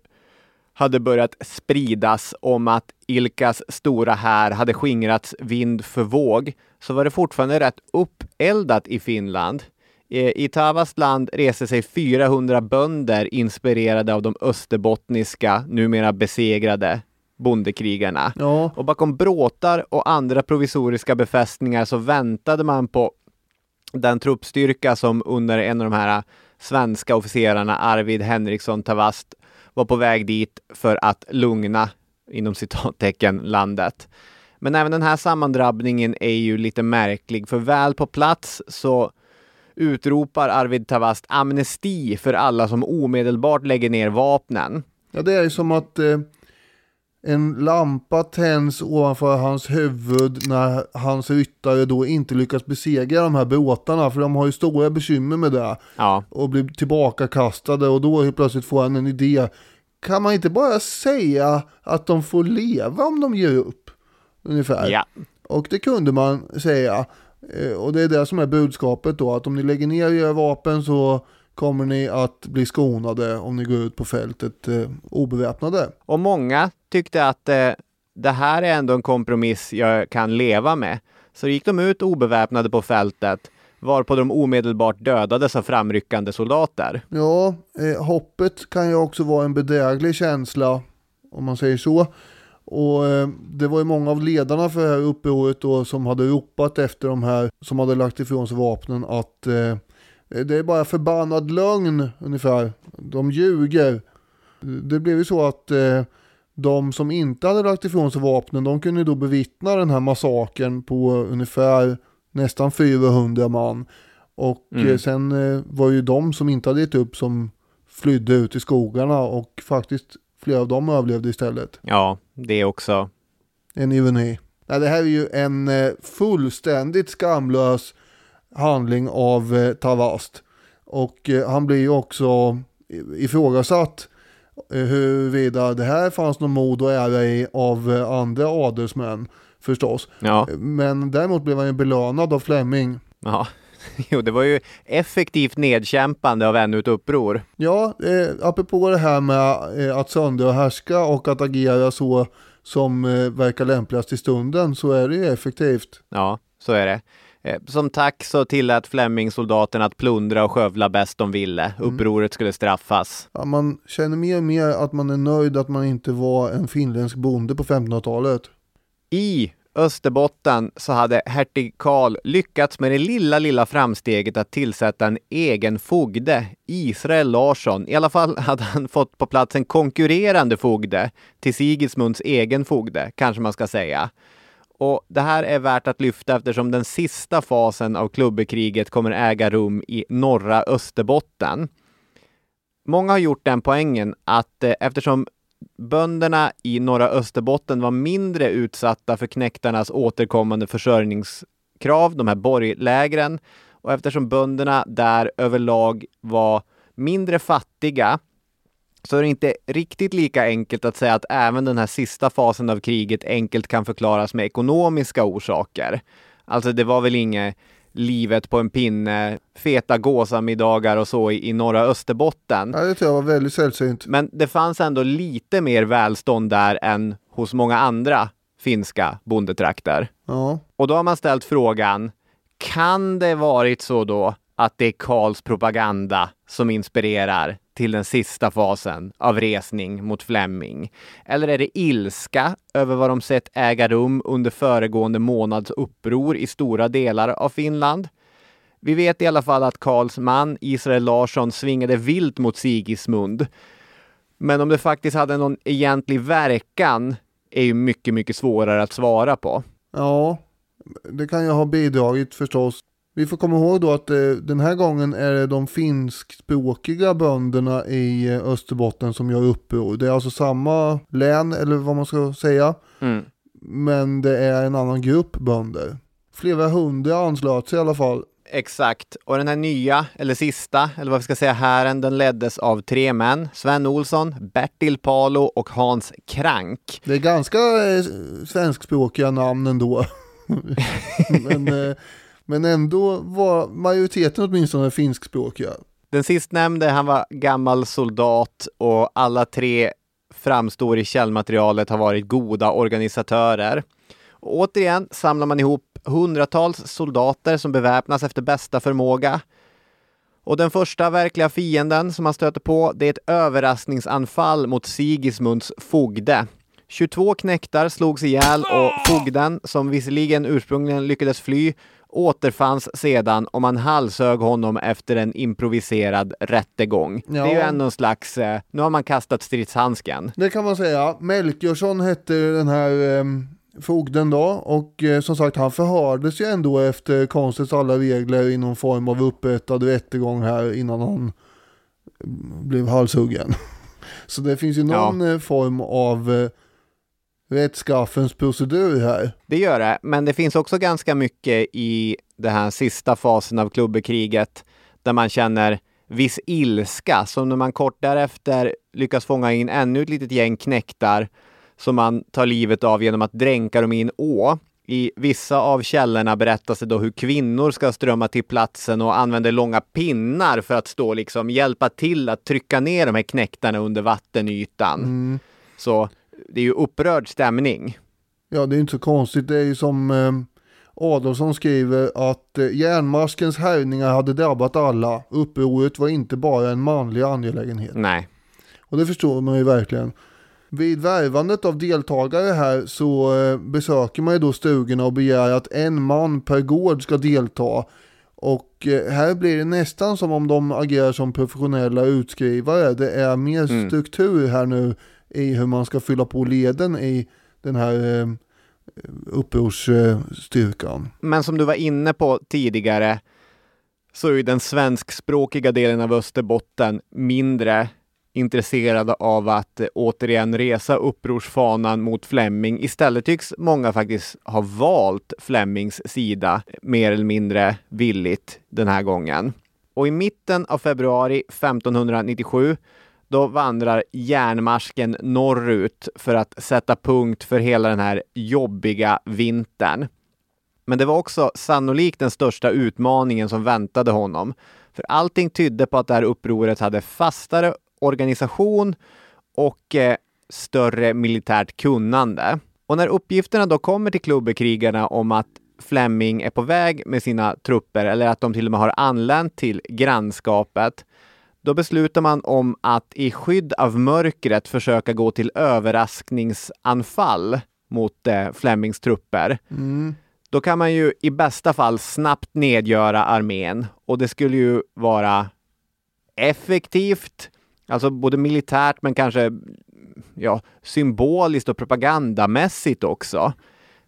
S1: hade börjat spridas om att Ilkas stora här hade skingrats vind för våg, så var det fortfarande rätt uppeldat i Finland. I Tavastland reste sig 400 bönder inspirerade av de österbottniska, numera besegrade, bondekrigarna.
S2: Ja.
S1: Och bakom bråtar och andra provisoriska befästningar så väntade man på den truppstyrka som under en av de här svenska officerarna, Arvid Henriksson Tavast, var på väg dit för att lugna, inom citattecken, landet. Men även den här sammandrabbningen är ju lite märklig, för väl på plats så utropar Arvid Tavast amnesti för alla som omedelbart lägger ner vapnen.
S2: Ja, det är ju som att eh, en lampa tänds ovanför hans huvud när hans ryttare då inte lyckas besegra de här båtarna. För de har ju stora bekymmer med det.
S1: Ja.
S2: Och blir tillbakakastade och då helt plötsligt får han en idé. Kan man inte bara säga att de får leva om de ger upp? Ungefär.
S1: Ja.
S2: Och det kunde man säga. Eh, och det är det som är budskapet då. Att om ni lägger ner era vapen så kommer ni att bli skonade om ni går ut på fältet eh, obeväpnade.
S1: Och många tyckte att eh, det här är ändå en kompromiss jag kan leva med. Så gick de ut obeväpnade på fältet varpå de omedelbart dödades av framryckande soldater.
S2: Ja, eh, hoppet kan ju också vara en bedräglig känsla om man säger så. Och eh, det var ju många av ledarna för det här upproret då som hade ropat efter de här som hade lagt ifrån sig vapnen att eh, det är bara förbannad lögn ungefär. De ljuger. Det blev ju så att eh, de som inte hade lagt ifrån sig vapnen, de kunde då bevittna den här massakern på ungefär nästan 400 man. Och
S1: Mm.
S2: eh, sen eh, var ju de som inte hade gett upp som flydde ut i skogarna och faktiskt flera av dem överlevde istället.
S1: Ja, det också.
S2: En ironi. Nej, det här är ju en eh, fullständigt skamlös handling av eh, Tavast. Och eh, han blir ju också ifrågasatt eh, huruvida det här fanns någon mod och ära i av eh, andra adelsmän förstås.
S1: Ja,
S2: Men däremot blev han ju belönad av Fleming.
S1: ja. Jo, det var ju effektivt nedkämpande av ännu ett uppror.
S2: Ja, eh, apropå det här med eh, att söndra och härska och att agera så som eh, verkar lämpligast i stunden så är det ju effektivt.
S1: Ja, så är det. Eh, Som tack så tillät Fleming soldaterna att plundra och skövla bäst de ville. Upproret skulle straffas.
S2: Ja, man känner mer och mer att man är nöjd att man inte var en finländsk bonde på 1500-talet.
S1: I Österbotten så hade hertig Karl lyckats med det lilla, lilla framsteget att tillsätta en egen fogde, Israel Larsson. I alla fall hade han fått på plats en konkurrerande fogde till Sigismunds egen fogde, kanske man ska säga. Och det här är värt att lyfta eftersom den sista fasen av klubbekriget kommer äga rum i norra Österbotten. Många har gjort den poängen att eh, eftersom bönderna i norra Österbotten var mindre utsatta för knäktarnas återkommande försörjningskrav, de här borglägren, och eftersom bönderna där överlag var mindre fattiga så är det inte riktigt lika enkelt att säga att även den här sista fasen av kriget enkelt kan förklaras med ekonomiska orsaker. Alltså det var väl inget livet på en pinne, feta gåsamiddagar och så i, i norra Österbotten.
S2: Ja, det tror jag var väldigt sällsynt.
S1: Men det fanns ändå lite mer välstånd där än hos många andra finska bondetrakter.
S2: Ja.
S1: Och då har man ställt frågan, kan det varit så då att det är Karls propaganda som inspirerar till den sista fasen av resning mot Fleming? Eller är det ilska över vad de sett äga rum under föregående månads uppror i stora delar av Finland? Vi vet i alla fall att Karls man Israel Larsson svingade vilt mot Sigismund. Men om det faktiskt hade någon egentlig verkan är ju mycket, mycket svårare att svara på.
S2: ja, det kan ju ha bidragit förstås. Vi får komma ihåg då att eh, den här gången är det de finskspråkiga bönderna i eh, Österbotten som gör uppror. Det är alltså samma län, eller vad man ska säga,
S1: Mm.
S2: men det är en annan grupp bönder. Flera hundra anslöt sig i alla fall.
S1: Exakt. Och den här nya, eller sista, eller vad vi ska säga, hären, den leddes av tre män. Sven Olsson, Bertil Palo och Hans Krank.
S2: Det är ganska eh, svenskspråkiga namn ändå. men, eh, men ändå var majoriteten åtminstone finskspråkiga.
S1: Den sistnämnde, han var gammal soldat och alla tre framstår i källmaterialet har varit goda organisatörer. Och återigen samlar man ihop hundratals soldater som beväpnas efter bästa förmåga. Och den första verkliga fienden som man stöter på, det är ett överraskningsanfall mot Sigismunds fogde. 22 knektar slogs ihjäl och fogden, som visserligen ursprungligen lyckades fly, återfanns sedan och man halshög honom efter en improviserad rättegång.
S2: Ja.
S1: Det är ju ändå en slags, eh, nu har man kastat stridshandsken.
S2: Det kan man säga. Melchiorson hette den här eh, fogden då och eh, som sagt han förhördes ju ändå efter konstens alla regler i någon form av upprättad rättegång här innan han mm, blev halshuggen. Så det finns ju någon eh, form av eh, rättskaffens procedur här.
S1: Det gör det, men det finns också ganska mycket i den här sista fasen av klubbekriget där man känner viss ilska, som när man kort därefter lyckas fånga in ännu ett litet gäng knäktar som man tar livet av genom att dränka dem i en å. I vissa av källorna berättas det då hur kvinnor ska strömma till platsen och använder långa pinnar för att stå liksom hjälpa till att trycka ner de här knäktarna under vattenytan. Så det är ju upprörd stämning.
S2: Ja, det är inte så konstigt. Det är ju som eh, Adolfsson skriver att eh, järnmaskens härjningar hade drabbat alla. Upproret var inte bara en manlig angelägenhet.
S1: Nej.
S2: Och det förstår man ju verkligen. Vid värvandet av deltagare här så eh, besöker man ju då stugorna och begär att en man per gård ska delta. Och eh, här blir det nästan som om de agerar som professionella utskrivare. Det är mer
S1: Mm.
S2: struktur här nu i hur man ska fylla på leden i den här eh, upprorsstyrkan.
S1: Men som du var inne på tidigare så är ju den svenskspråkiga delen av Österbotten mindre intresserade av att eh, återigen resa upprorsfanan mot Flemming. Istället tycks många faktiskt ha valt Flemmings sida mer eller mindre villigt den här gången. Och i mitten av februari 1597 då vandrar järnmasken norrut för att sätta punkt för hela den här jobbiga vintern. Men det var också sannolikt den största utmaningen som väntade honom. För allting tydde på att det här upproret hade fastare organisation och eh, större militärt kunnande. Och när uppgifterna då kommer till klubbekrigarna om att Fleming är på väg med sina trupper eller att de till och med har anlänt till grannskapet, då beslutar man om att i skydd av mörkret försöka gå till överraskningsanfall mot eh, Flemings trupper. Då kan man ju i bästa fall snabbt nedgöra armén och det skulle ju vara effektivt, alltså både militärt men kanske ja, symboliskt och propagandamässigt också.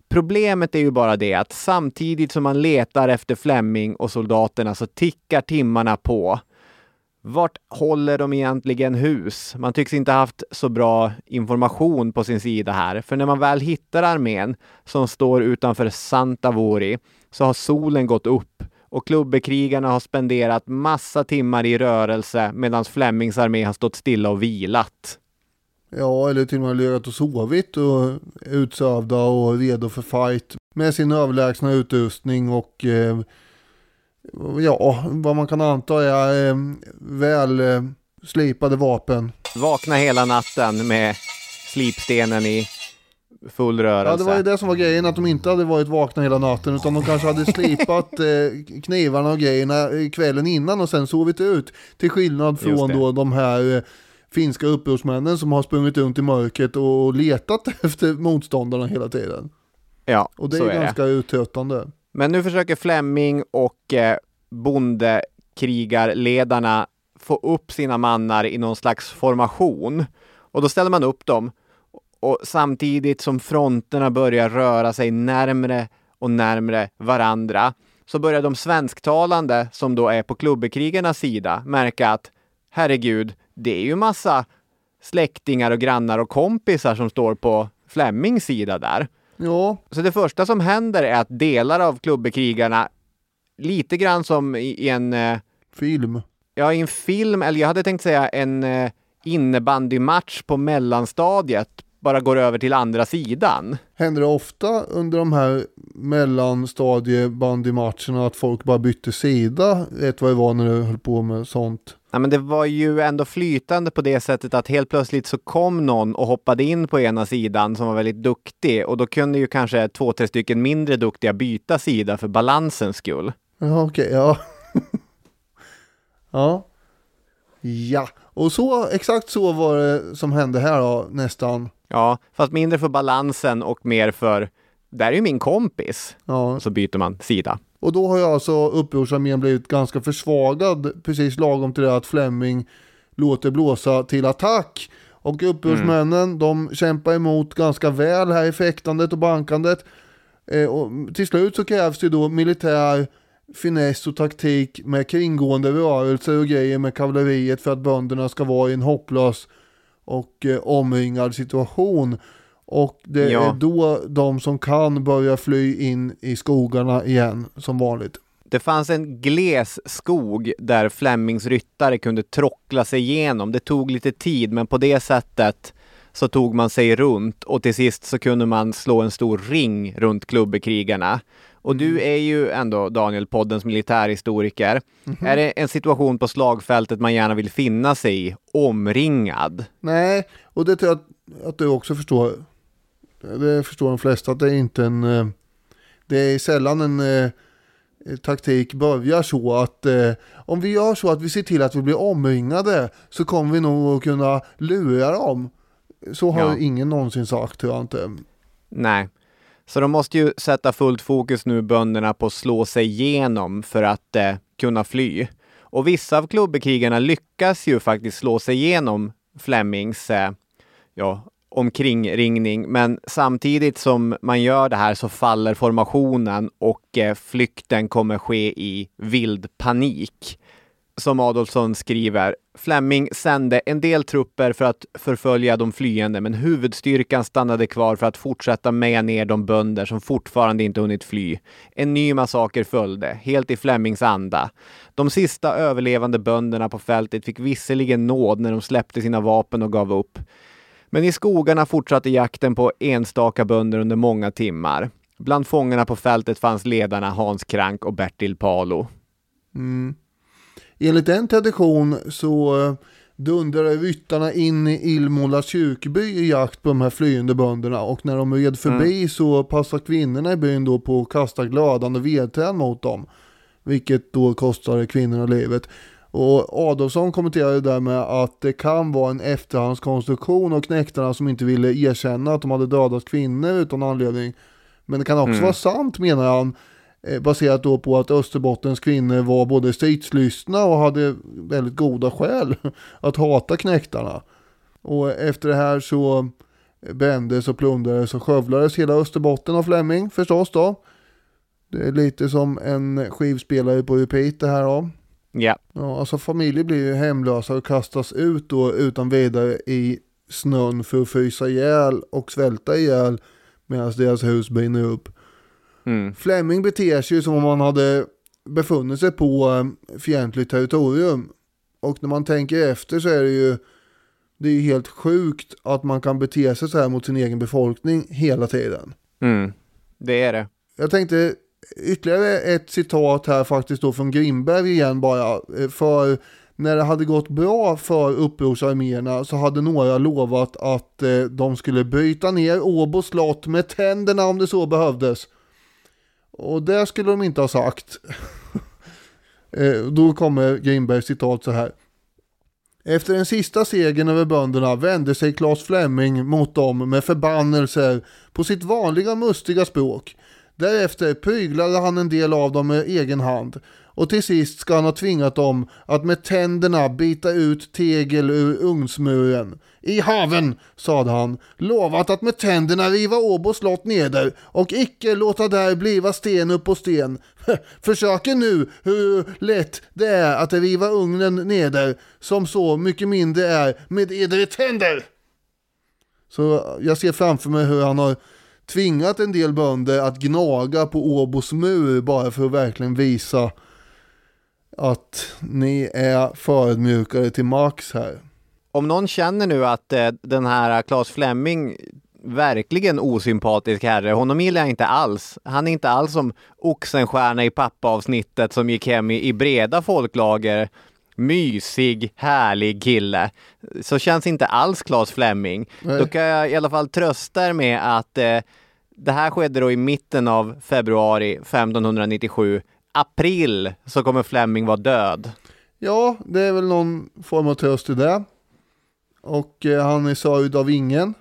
S1: Problemet är ju bara det att samtidigt som man letar efter Fleming och soldaterna så tickar timmarna på. Vart håller de egentligen hus? Man tycks inte haft så bra information på sin sida här, för när man väl hittar armén som står utanför Santavori så har solen gått upp och klubbekrigarna har spenderat massa timmar i rörelse medan Flemings armé har stått stilla och vilat.
S2: Ja, eller till och med legat och sovit och är utsövda och redo för fight med sin överlägsna utrustning och eh, ja, vad man kan anta är eh, väl eh, slipade vapen.
S1: Vakna hela natten med slipstenen i full rörelse.
S2: Ja, det var ju det som var grejen, att de inte hade varit vakna hela natten utan de kanske hade slipat eh, knivarna och grejerna eh, kvällen innan och sen sovit ut. Till skillnad från då de här eh, finska upprorsmännen som har sprungit runt i mörkret och letat efter motståndarna hela tiden.
S1: Ja,
S2: Och det är,
S1: är det.
S2: ganska uttröttande.
S1: Men nu försöker Flemming och eh, bondekrigarledarna få upp sina mannar i någon slags formation. Och då ställer man upp dem. Och samtidigt som fronterna börjar röra sig närmre och närmre varandra så börjar de svensktalande, som då är på klubbekrigarnas sida, märka att herregud, det är ju massa släktingar och grannar och kompisar som står på Flemmings sida där.
S2: Ja,
S1: Så det första som händer är att delar av klubbekrigarna, lite grann som i i en, eh,
S2: film.
S1: ja, i en film, eller jag hade tänkt säga en eh, innebandymatch på mellanstadiet, bara går över till andra sidan.
S2: Händer det ofta under de här mellanstadiebandymatcherna att folk bara bytte sida rätt vad det var när du höll på med sånt?
S1: Ja, men det var ju ändå flytande på det sättet att helt plötsligt så kom någon och hoppade in på ena sidan som var väldigt duktig och då kunde ju kanske två, tre stycken mindre duktiga byta sida för balansens skull.
S2: Ja, okej, ja. ja. Ja, och så, exakt så var det som hände här då, nästan.
S1: Ja, fast mindre för balansen och mer för, där är ju min kompis.
S2: Ja,
S1: Så byter man sida.
S2: Och då har ju alltså upprorsarmén blivit ganska försvagad precis lagom till det att Fleming låter blåsa till attack. Och upprorsmännen de kämpar emot ganska väl här i fäktandet och bankandet. Eh, och till slut så krävs det då militär finess och taktik med kringgående rörelser och grejer med kavalleriet för att bönderna ska vara i en hopplös och eh, omringad situation. Och det
S1: Ja.
S2: är då de som kan börja fly in i skogarna igen som vanligt.
S1: Det fanns en gles skog där Flemings ryttare kunde trockla sig igenom. Det tog lite tid, men på det sättet så tog man sig runt och till sist så kunde man slå en stor ring runt klubbekrigarna. Och du är ju ändå, Daniel, poddens militärhistoriker. Är det en situation på slagfältet man gärna vill finna sig i, omringad?
S2: Nej, och det tror jag att, att du också förstår. Det förstår de flesta att det är inte en... eh, Det är sällan en eh, taktik börjar så att eh, om vi gör så att vi ser till att vi blir omringade så kommer vi nog att kunna lura dem. Så har
S1: Ja.
S2: ingen någonsin sagt tror jag inte.
S1: Nej. Så de måste ju sätta fullt fokus nu, bönderna, på att slå sig igenom för att eh, kunna fly. Och vissa av klubbekrigarna lyckas ju faktiskt slå sig igenom Flemings eh, ja, omkringringning. Men samtidigt som man gör det här så faller formationen och eh, flykten kommer ske i vild panik. Som Adolfsson skriver, Fleming sände en del trupper för att förfölja de flyende, men huvudstyrkan stannade kvar för att fortsätta meja ner de bönder som fortfarande inte hunnit fly. En ny massaker följde, helt i Flemings anda. De sista överlevande bönderna på fältet fick visserligen nåd när de släppte sina vapen och gav upp. Men i skogarna fortsatte jakten på enstaka bönder under många timmar. Bland fångarna på fältet fanns ledarna Hans Krank och Bertil Palo.
S2: Mm. Enligt en tradition så eh, dundrade ryttarna in i Ilmola kyrkby i jakt på de här flyende bönderna och när de red förbi mm. så passade kvinnorna i byn då på att kasta glödande vedträn mot dem. Vilket då kostade kvinnorna livet. Och Adolfsson kommenterade där med att det kan vara en efterhandskonstruktion av knäktarna som inte ville erkänna att de hade dödat kvinnor utan anledning. Men det kan också mm. vara sant menar han. Eh, baserat då på att Österbottens kvinnor var både stridslystna och hade väldigt goda skäl att hata knäktarna. Och efter det här så brändes och plundrades och skövlades hela Österbotten av Fleming förstås då. Det är lite som en skivspelare på repeat det här då.
S1: Ja.
S2: ja. Alltså familjer blir ju hemlösa och kastas ut då utan vidare i snön för att frysa ihjäl och svälta ihjäl medan deras hus brinner upp. Mm. Fleming beter sig som om han hade befunnit sig på eh, fientligt territorium. Och när man tänker efter så är det ju det är ju helt sjukt att man kan bete sig så här mot sin egen befolkning hela tiden.
S1: Mm. Det är det.
S2: Jag tänkte ytterligare ett citat här faktiskt då från Grimberg igen bara. Eh, för när det hade gått bra för upprorsarméerna så hade några lovat att eh, de skulle bryta ner Åbo slott med tänderna om det så behövdes. Och det skulle de inte ha sagt. eh, då kommer Grimbergs citat så här. Efter den sista segern över bönderna vände sig Claes Fleming mot dem med förbannelser på sitt vanliga mustiga språk. Därefter pryglade han en del av dem med egen hand och till sist ska han ha tvingat dem att med tänderna bita ut tegel ur ugnsmuren. I haven, sade han, lovat att med tänderna riva Åbo slott neder och icke låta där bliva sten upp på sten. Försöker nu hur lätt det är att riva ugnen neder, som så mycket mindre är med edre tänder. Så jag ser framför mig hur han har tvingat en del bönder att gnaga på Åbos mur bara för att verkligen visa att ni är förödmjukade till max här.
S1: Om någon känner nu att eh, den här Claes Fleming verkligen osympatisk herre. Honom gillar jag inte alls. Han är inte alls som Oxenstierna i pappa-avsnittet som gick hem i, i breda folklager. Mysig, härlig kille. Så känns inte alls Claes Fleming. Nej. Då kan jag i alla fall trösta er med att eh, det här skedde då i mitten av februari 1597 april så kommer Fleming vara död.
S2: Ja, det är väl någon form av tröst i det. Och eh, han är sörjd av ingen.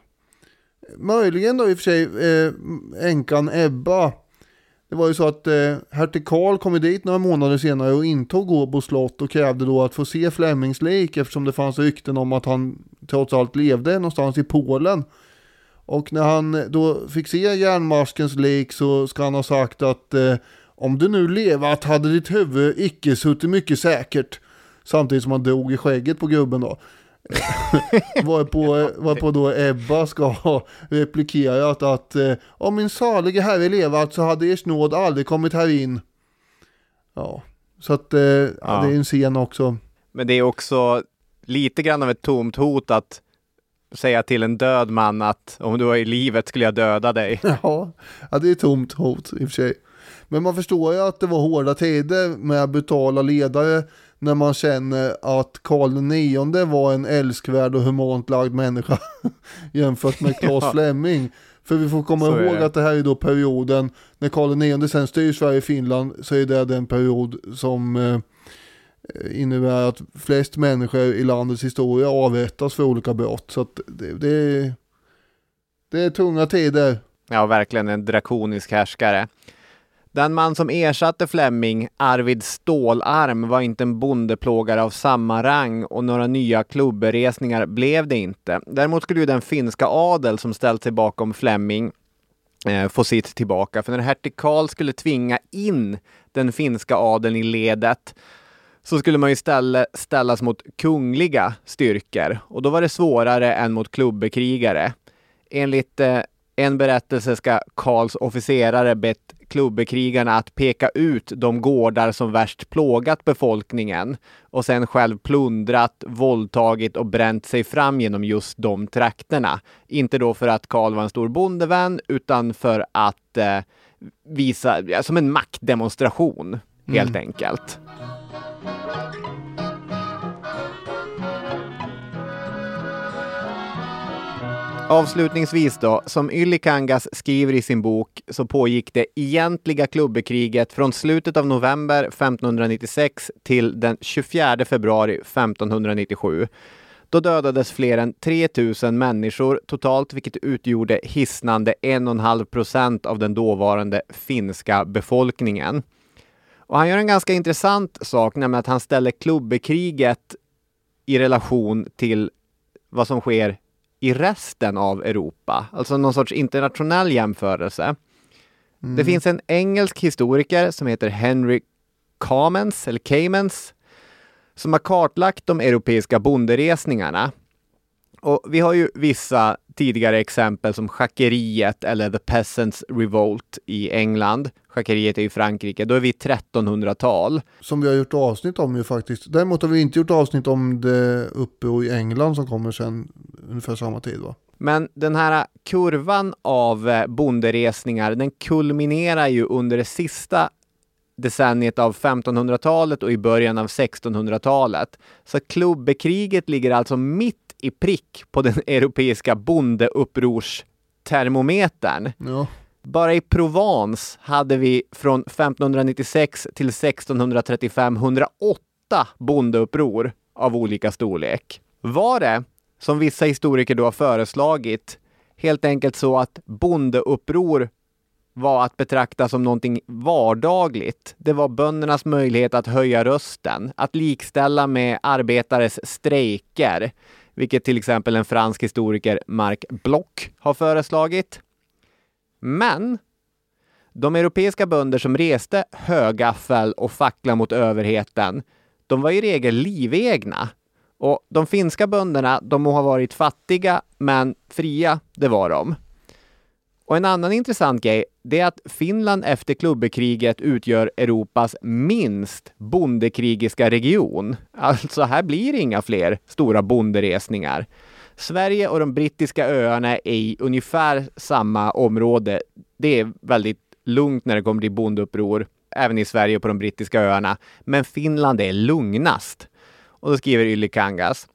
S2: Möjligen då i och för sig eh, änkan Ebba. Det var ju så att eh, hertig Karl kom dit några månader senare och intog Åbo slott och krävde då att få se Flemings lik eftersom det fanns rykten om att han trots allt levde någonstans i Polen. Och när han då fick se järnmaskens lik så ska han ha sagt att eh, om du nu levat hade ditt huvud icke suttit mycket säkert. Samtidigt som han dog i skägget på gubben då. varpå, varpå då Ebba ska ha replikerat att eh, om min salige herre levat så hade ers nåd aldrig kommit här in. Ja, så att eh, ja. det är en scen också.
S1: Men det är också lite grann av ett tomt hot att säga till en död man att om du var i livet skulle jag döda dig.
S2: Ja, ja det är tomt hot i och för sig. Men man förstår ju att det var hårda tider med brutala ledare när man känner att Karl IX var en älskvärd och humant lagd människa jämfört med Claes ja. Fleming. För vi får komma så ihåg att det här är då perioden när Karl IX sen styr Sverige och Finland så är det den period som eh, Eh, innebär att flest människor i landets historia avrättas för olika brott. Så att det, det, är, det är tunga tider.
S1: Ja, verkligen en drakonisk härskare. Den man som ersatte Flemming, Arvid Stålarm, var inte en bondeplågare av samma rang och några nya klubberesningar blev det inte. Däremot skulle ju den finska adel som ställt sig bakom Flemming eh, få sitt tillbaka. För när hertig Karl skulle tvinga in den finska adeln i ledet så skulle man istället ställas mot kungliga styrkor och då var det svårare än mot klubbekrigare. Enligt eh, en berättelse ska Karls officerare bett klubbekrigarna att peka ut de gårdar som värst plågat befolkningen och sen själv plundrat, våldtagit och bränt sig fram genom just de trakterna. Inte då för att Karl var en stor bondevän utan för att eh, visa, som en maktdemonstration helt
S2: Mm.
S1: enkelt. Avslutningsvis då, som Ylikangas skriver i sin bok så pågick det egentliga klubbekriget från slutet av november 1596 till den 24 februari 1597. Då dödades fler än 3000 människor totalt, vilket utgjorde hisnande 1,5 procent av den dåvarande finska befolkningen. Och han gör en ganska intressant sak, nämligen att han ställer klubbekriget i relation till vad som sker i resten av Europa. Alltså någon sorts internationell jämförelse. Det finns en engelsk historiker som heter Henry Kamens, eller Kamens, som har kartlagt de europeiska bonderesningarna. Och vi har ju vissa tidigare exempel som schackeriet eller The Peasants Revolt i England. Schackeriet är i Frankrike. Då är vi 1300-tal.
S2: Som vi har gjort avsnitt om ju faktiskt. Däremot har vi inte gjort avsnitt om det uppe i England som kommer sen ungefär samma tid va?
S1: Men den här kurvan av eh, bonderesningar, den kulminerar ju under det sista decenniet av 1500-talet och i början av 1600-talet. Så klubbekriget ligger alltså mitt i prick på den europeiska bondeupprorstermometern.
S2: Ja.
S1: Bara i Provence hade vi från 1596 till 1635 108 bondeuppror av olika storlek. Var det, som vissa historiker då har föreslagit, helt enkelt så att bondeuppror var att betrakta som någonting vardagligt. Det var böndernas möjlighet att höja rösten, att likställa med arbetares strejker, vilket till exempel en fransk historiker, Marc Bloch, har föreslagit. Men de europeiska bönder som reste högaffel och fackla mot överheten, de var i regel livegna. Och de finska bönderna, de må ha varit fattiga, men fria, det var de. Och en annan intressant grej, det är att Finland efter klubbekriget utgör Europas minst bondekrigiska region. Alltså här blir det inga fler stora bonderesningar. Sverige och de brittiska öarna är i ungefär samma område. Det är väldigt lugnt när det kommer till bondeuppror, även i Sverige och på de brittiska öarna. Men Finland är lugnast. Och då skriver Ylikangas.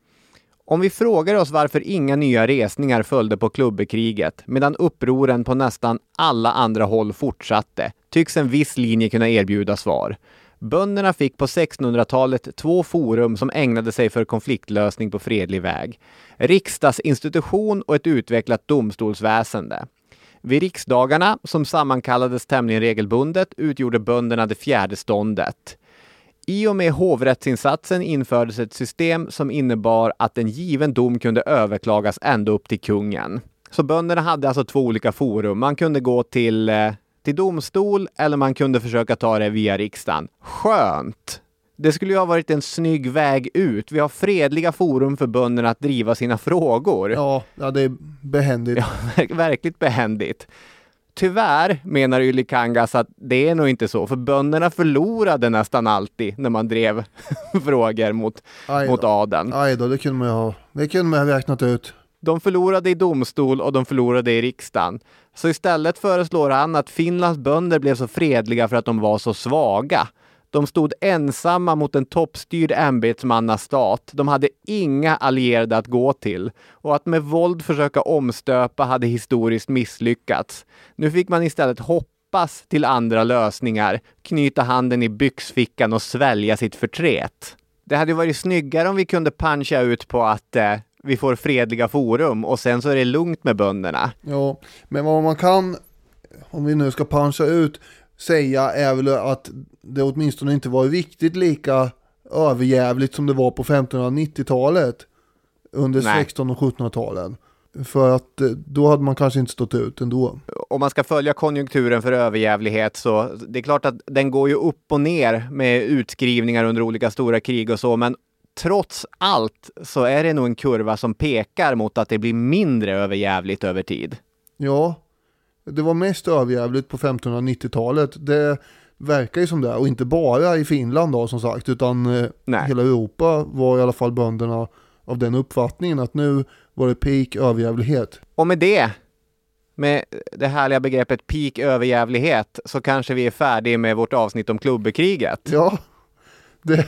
S1: Om vi frågar oss varför inga nya resningar följde på klubbekriget medan upproren på nästan alla andra håll fortsatte, tycks en viss linje kunna erbjuda svar. Bönderna fick på 1600-talet två forum som ägnade sig för konfliktlösning på fredlig väg. Riksdagsinstitution och ett utvecklat domstolsväsende. Vid riksdagarna, som sammankallades tämligen regelbundet, utgjorde bönderna det fjärde ståndet. I och med hovrättsinsatsen infördes ett system som innebar att en given dom kunde överklagas ända upp till kungen. Så bönderna hade alltså två olika forum. Man kunde gå till, eh, till domstol eller man kunde försöka ta det via riksdagen. Skönt! Det skulle ju ha varit en snygg väg ut. Vi har fredliga forum för bönderna att driva sina frågor.
S2: Ja, ja det är behändigt.
S1: Ja, verk- verkligt behändigt. Tyvärr menar Ylikangas att det är nog inte så, för bönderna förlorade nästan alltid när man drev frågor mot, mot adeln.
S2: Aj då, det kunde man ju ha, det kunde man ha räknat ut.
S1: De förlorade i domstol och de förlorade i riksdagen. Så istället föreslår han att Finlands bönder blev så fredliga för att de var så svaga. De stod ensamma mot en toppstyrd ämbetsmannastat. De hade inga allierade att gå till. Och att med våld försöka omstöpa hade historiskt misslyckats. Nu fick man istället hoppas till andra lösningar, knyta handen i byxfickan och svälja sitt förtret. Det hade varit snyggare om vi kunde puncha ut på att eh, vi får fredliga forum och sen så är det lugnt med bönderna.
S2: Ja, men vad man kan, om vi nu ska puncha ut, säga är väl att det åtminstone inte var riktigt lika överjävligt som det var på 1590-talet under
S1: Nej.
S2: 16 och 1700-talen. För att eh, då hade man kanske inte stått ut ändå.
S1: Om man ska följa konjunkturen för överjävlighet så det är klart att den går ju upp och ner med utskrivningar under olika stora krig och så, men trots allt så är det nog en kurva som pekar mot att det blir mindre överjävligt över tid.
S2: Ja, det var mest överjävligt på 1590-talet. Det verkar ju som det, och inte bara i Finland då som sagt, utan eh,
S1: Nej.
S2: hela Europa var i alla fall bönderna av den uppfattningen att nu var det peak överjävlighet.
S1: Och med det, med det härliga begreppet peak överjävlighet, så kanske vi är färdiga med vårt avsnitt om klubbekriget.
S2: Ja, det,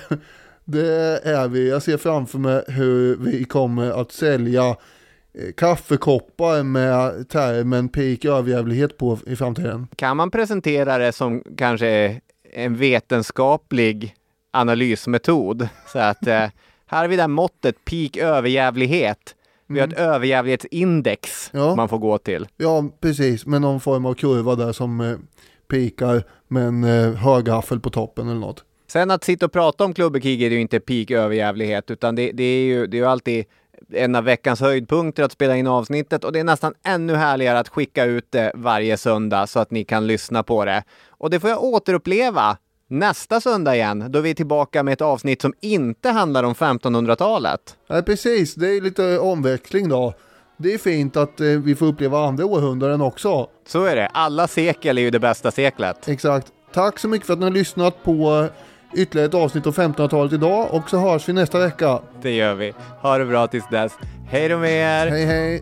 S2: det är vi. Jag ser framför mig hur vi kommer att sälja eh, kaffekoppar med termen peak överjävlighet på i framtiden.
S1: Kan man presentera det som kanske en vetenskaplig analysmetod? Så att eh, här har vi det här måttet peak överjävlighet. Vi har ett överjävlighetsindex
S2: Ja.
S1: man får gå till.
S2: Ja, precis, med någon form av kurva där som eh, pikar med en eh, högaffel på toppen eller något.
S1: Sen att sitta och prata om klubbekrig är ju inte peak överjävlighet, utan det, det, är ju, det är ju alltid en av veckans höjdpunkter att spela in avsnittet och det är nästan ännu härligare att skicka ut det varje söndag så att ni kan lyssna på det. Och det får jag återuppleva nästa söndag igen, då vi är tillbaka med ett avsnitt som inte handlar om 1500-talet.
S2: Nej, precis, det är lite omväxling då. Det är fint att eh, vi får uppleva andra århundraden också.
S1: Så är det. Alla sekel är ju det bästa seklet.
S2: Exakt. Tack så mycket för att ni har lyssnat på eh, ytterligare ett avsnitt av 1500-talet idag och så hörs vi nästa vecka.
S1: Det gör vi. Ha det bra tills dess. Hej då med er!
S2: Hej hej!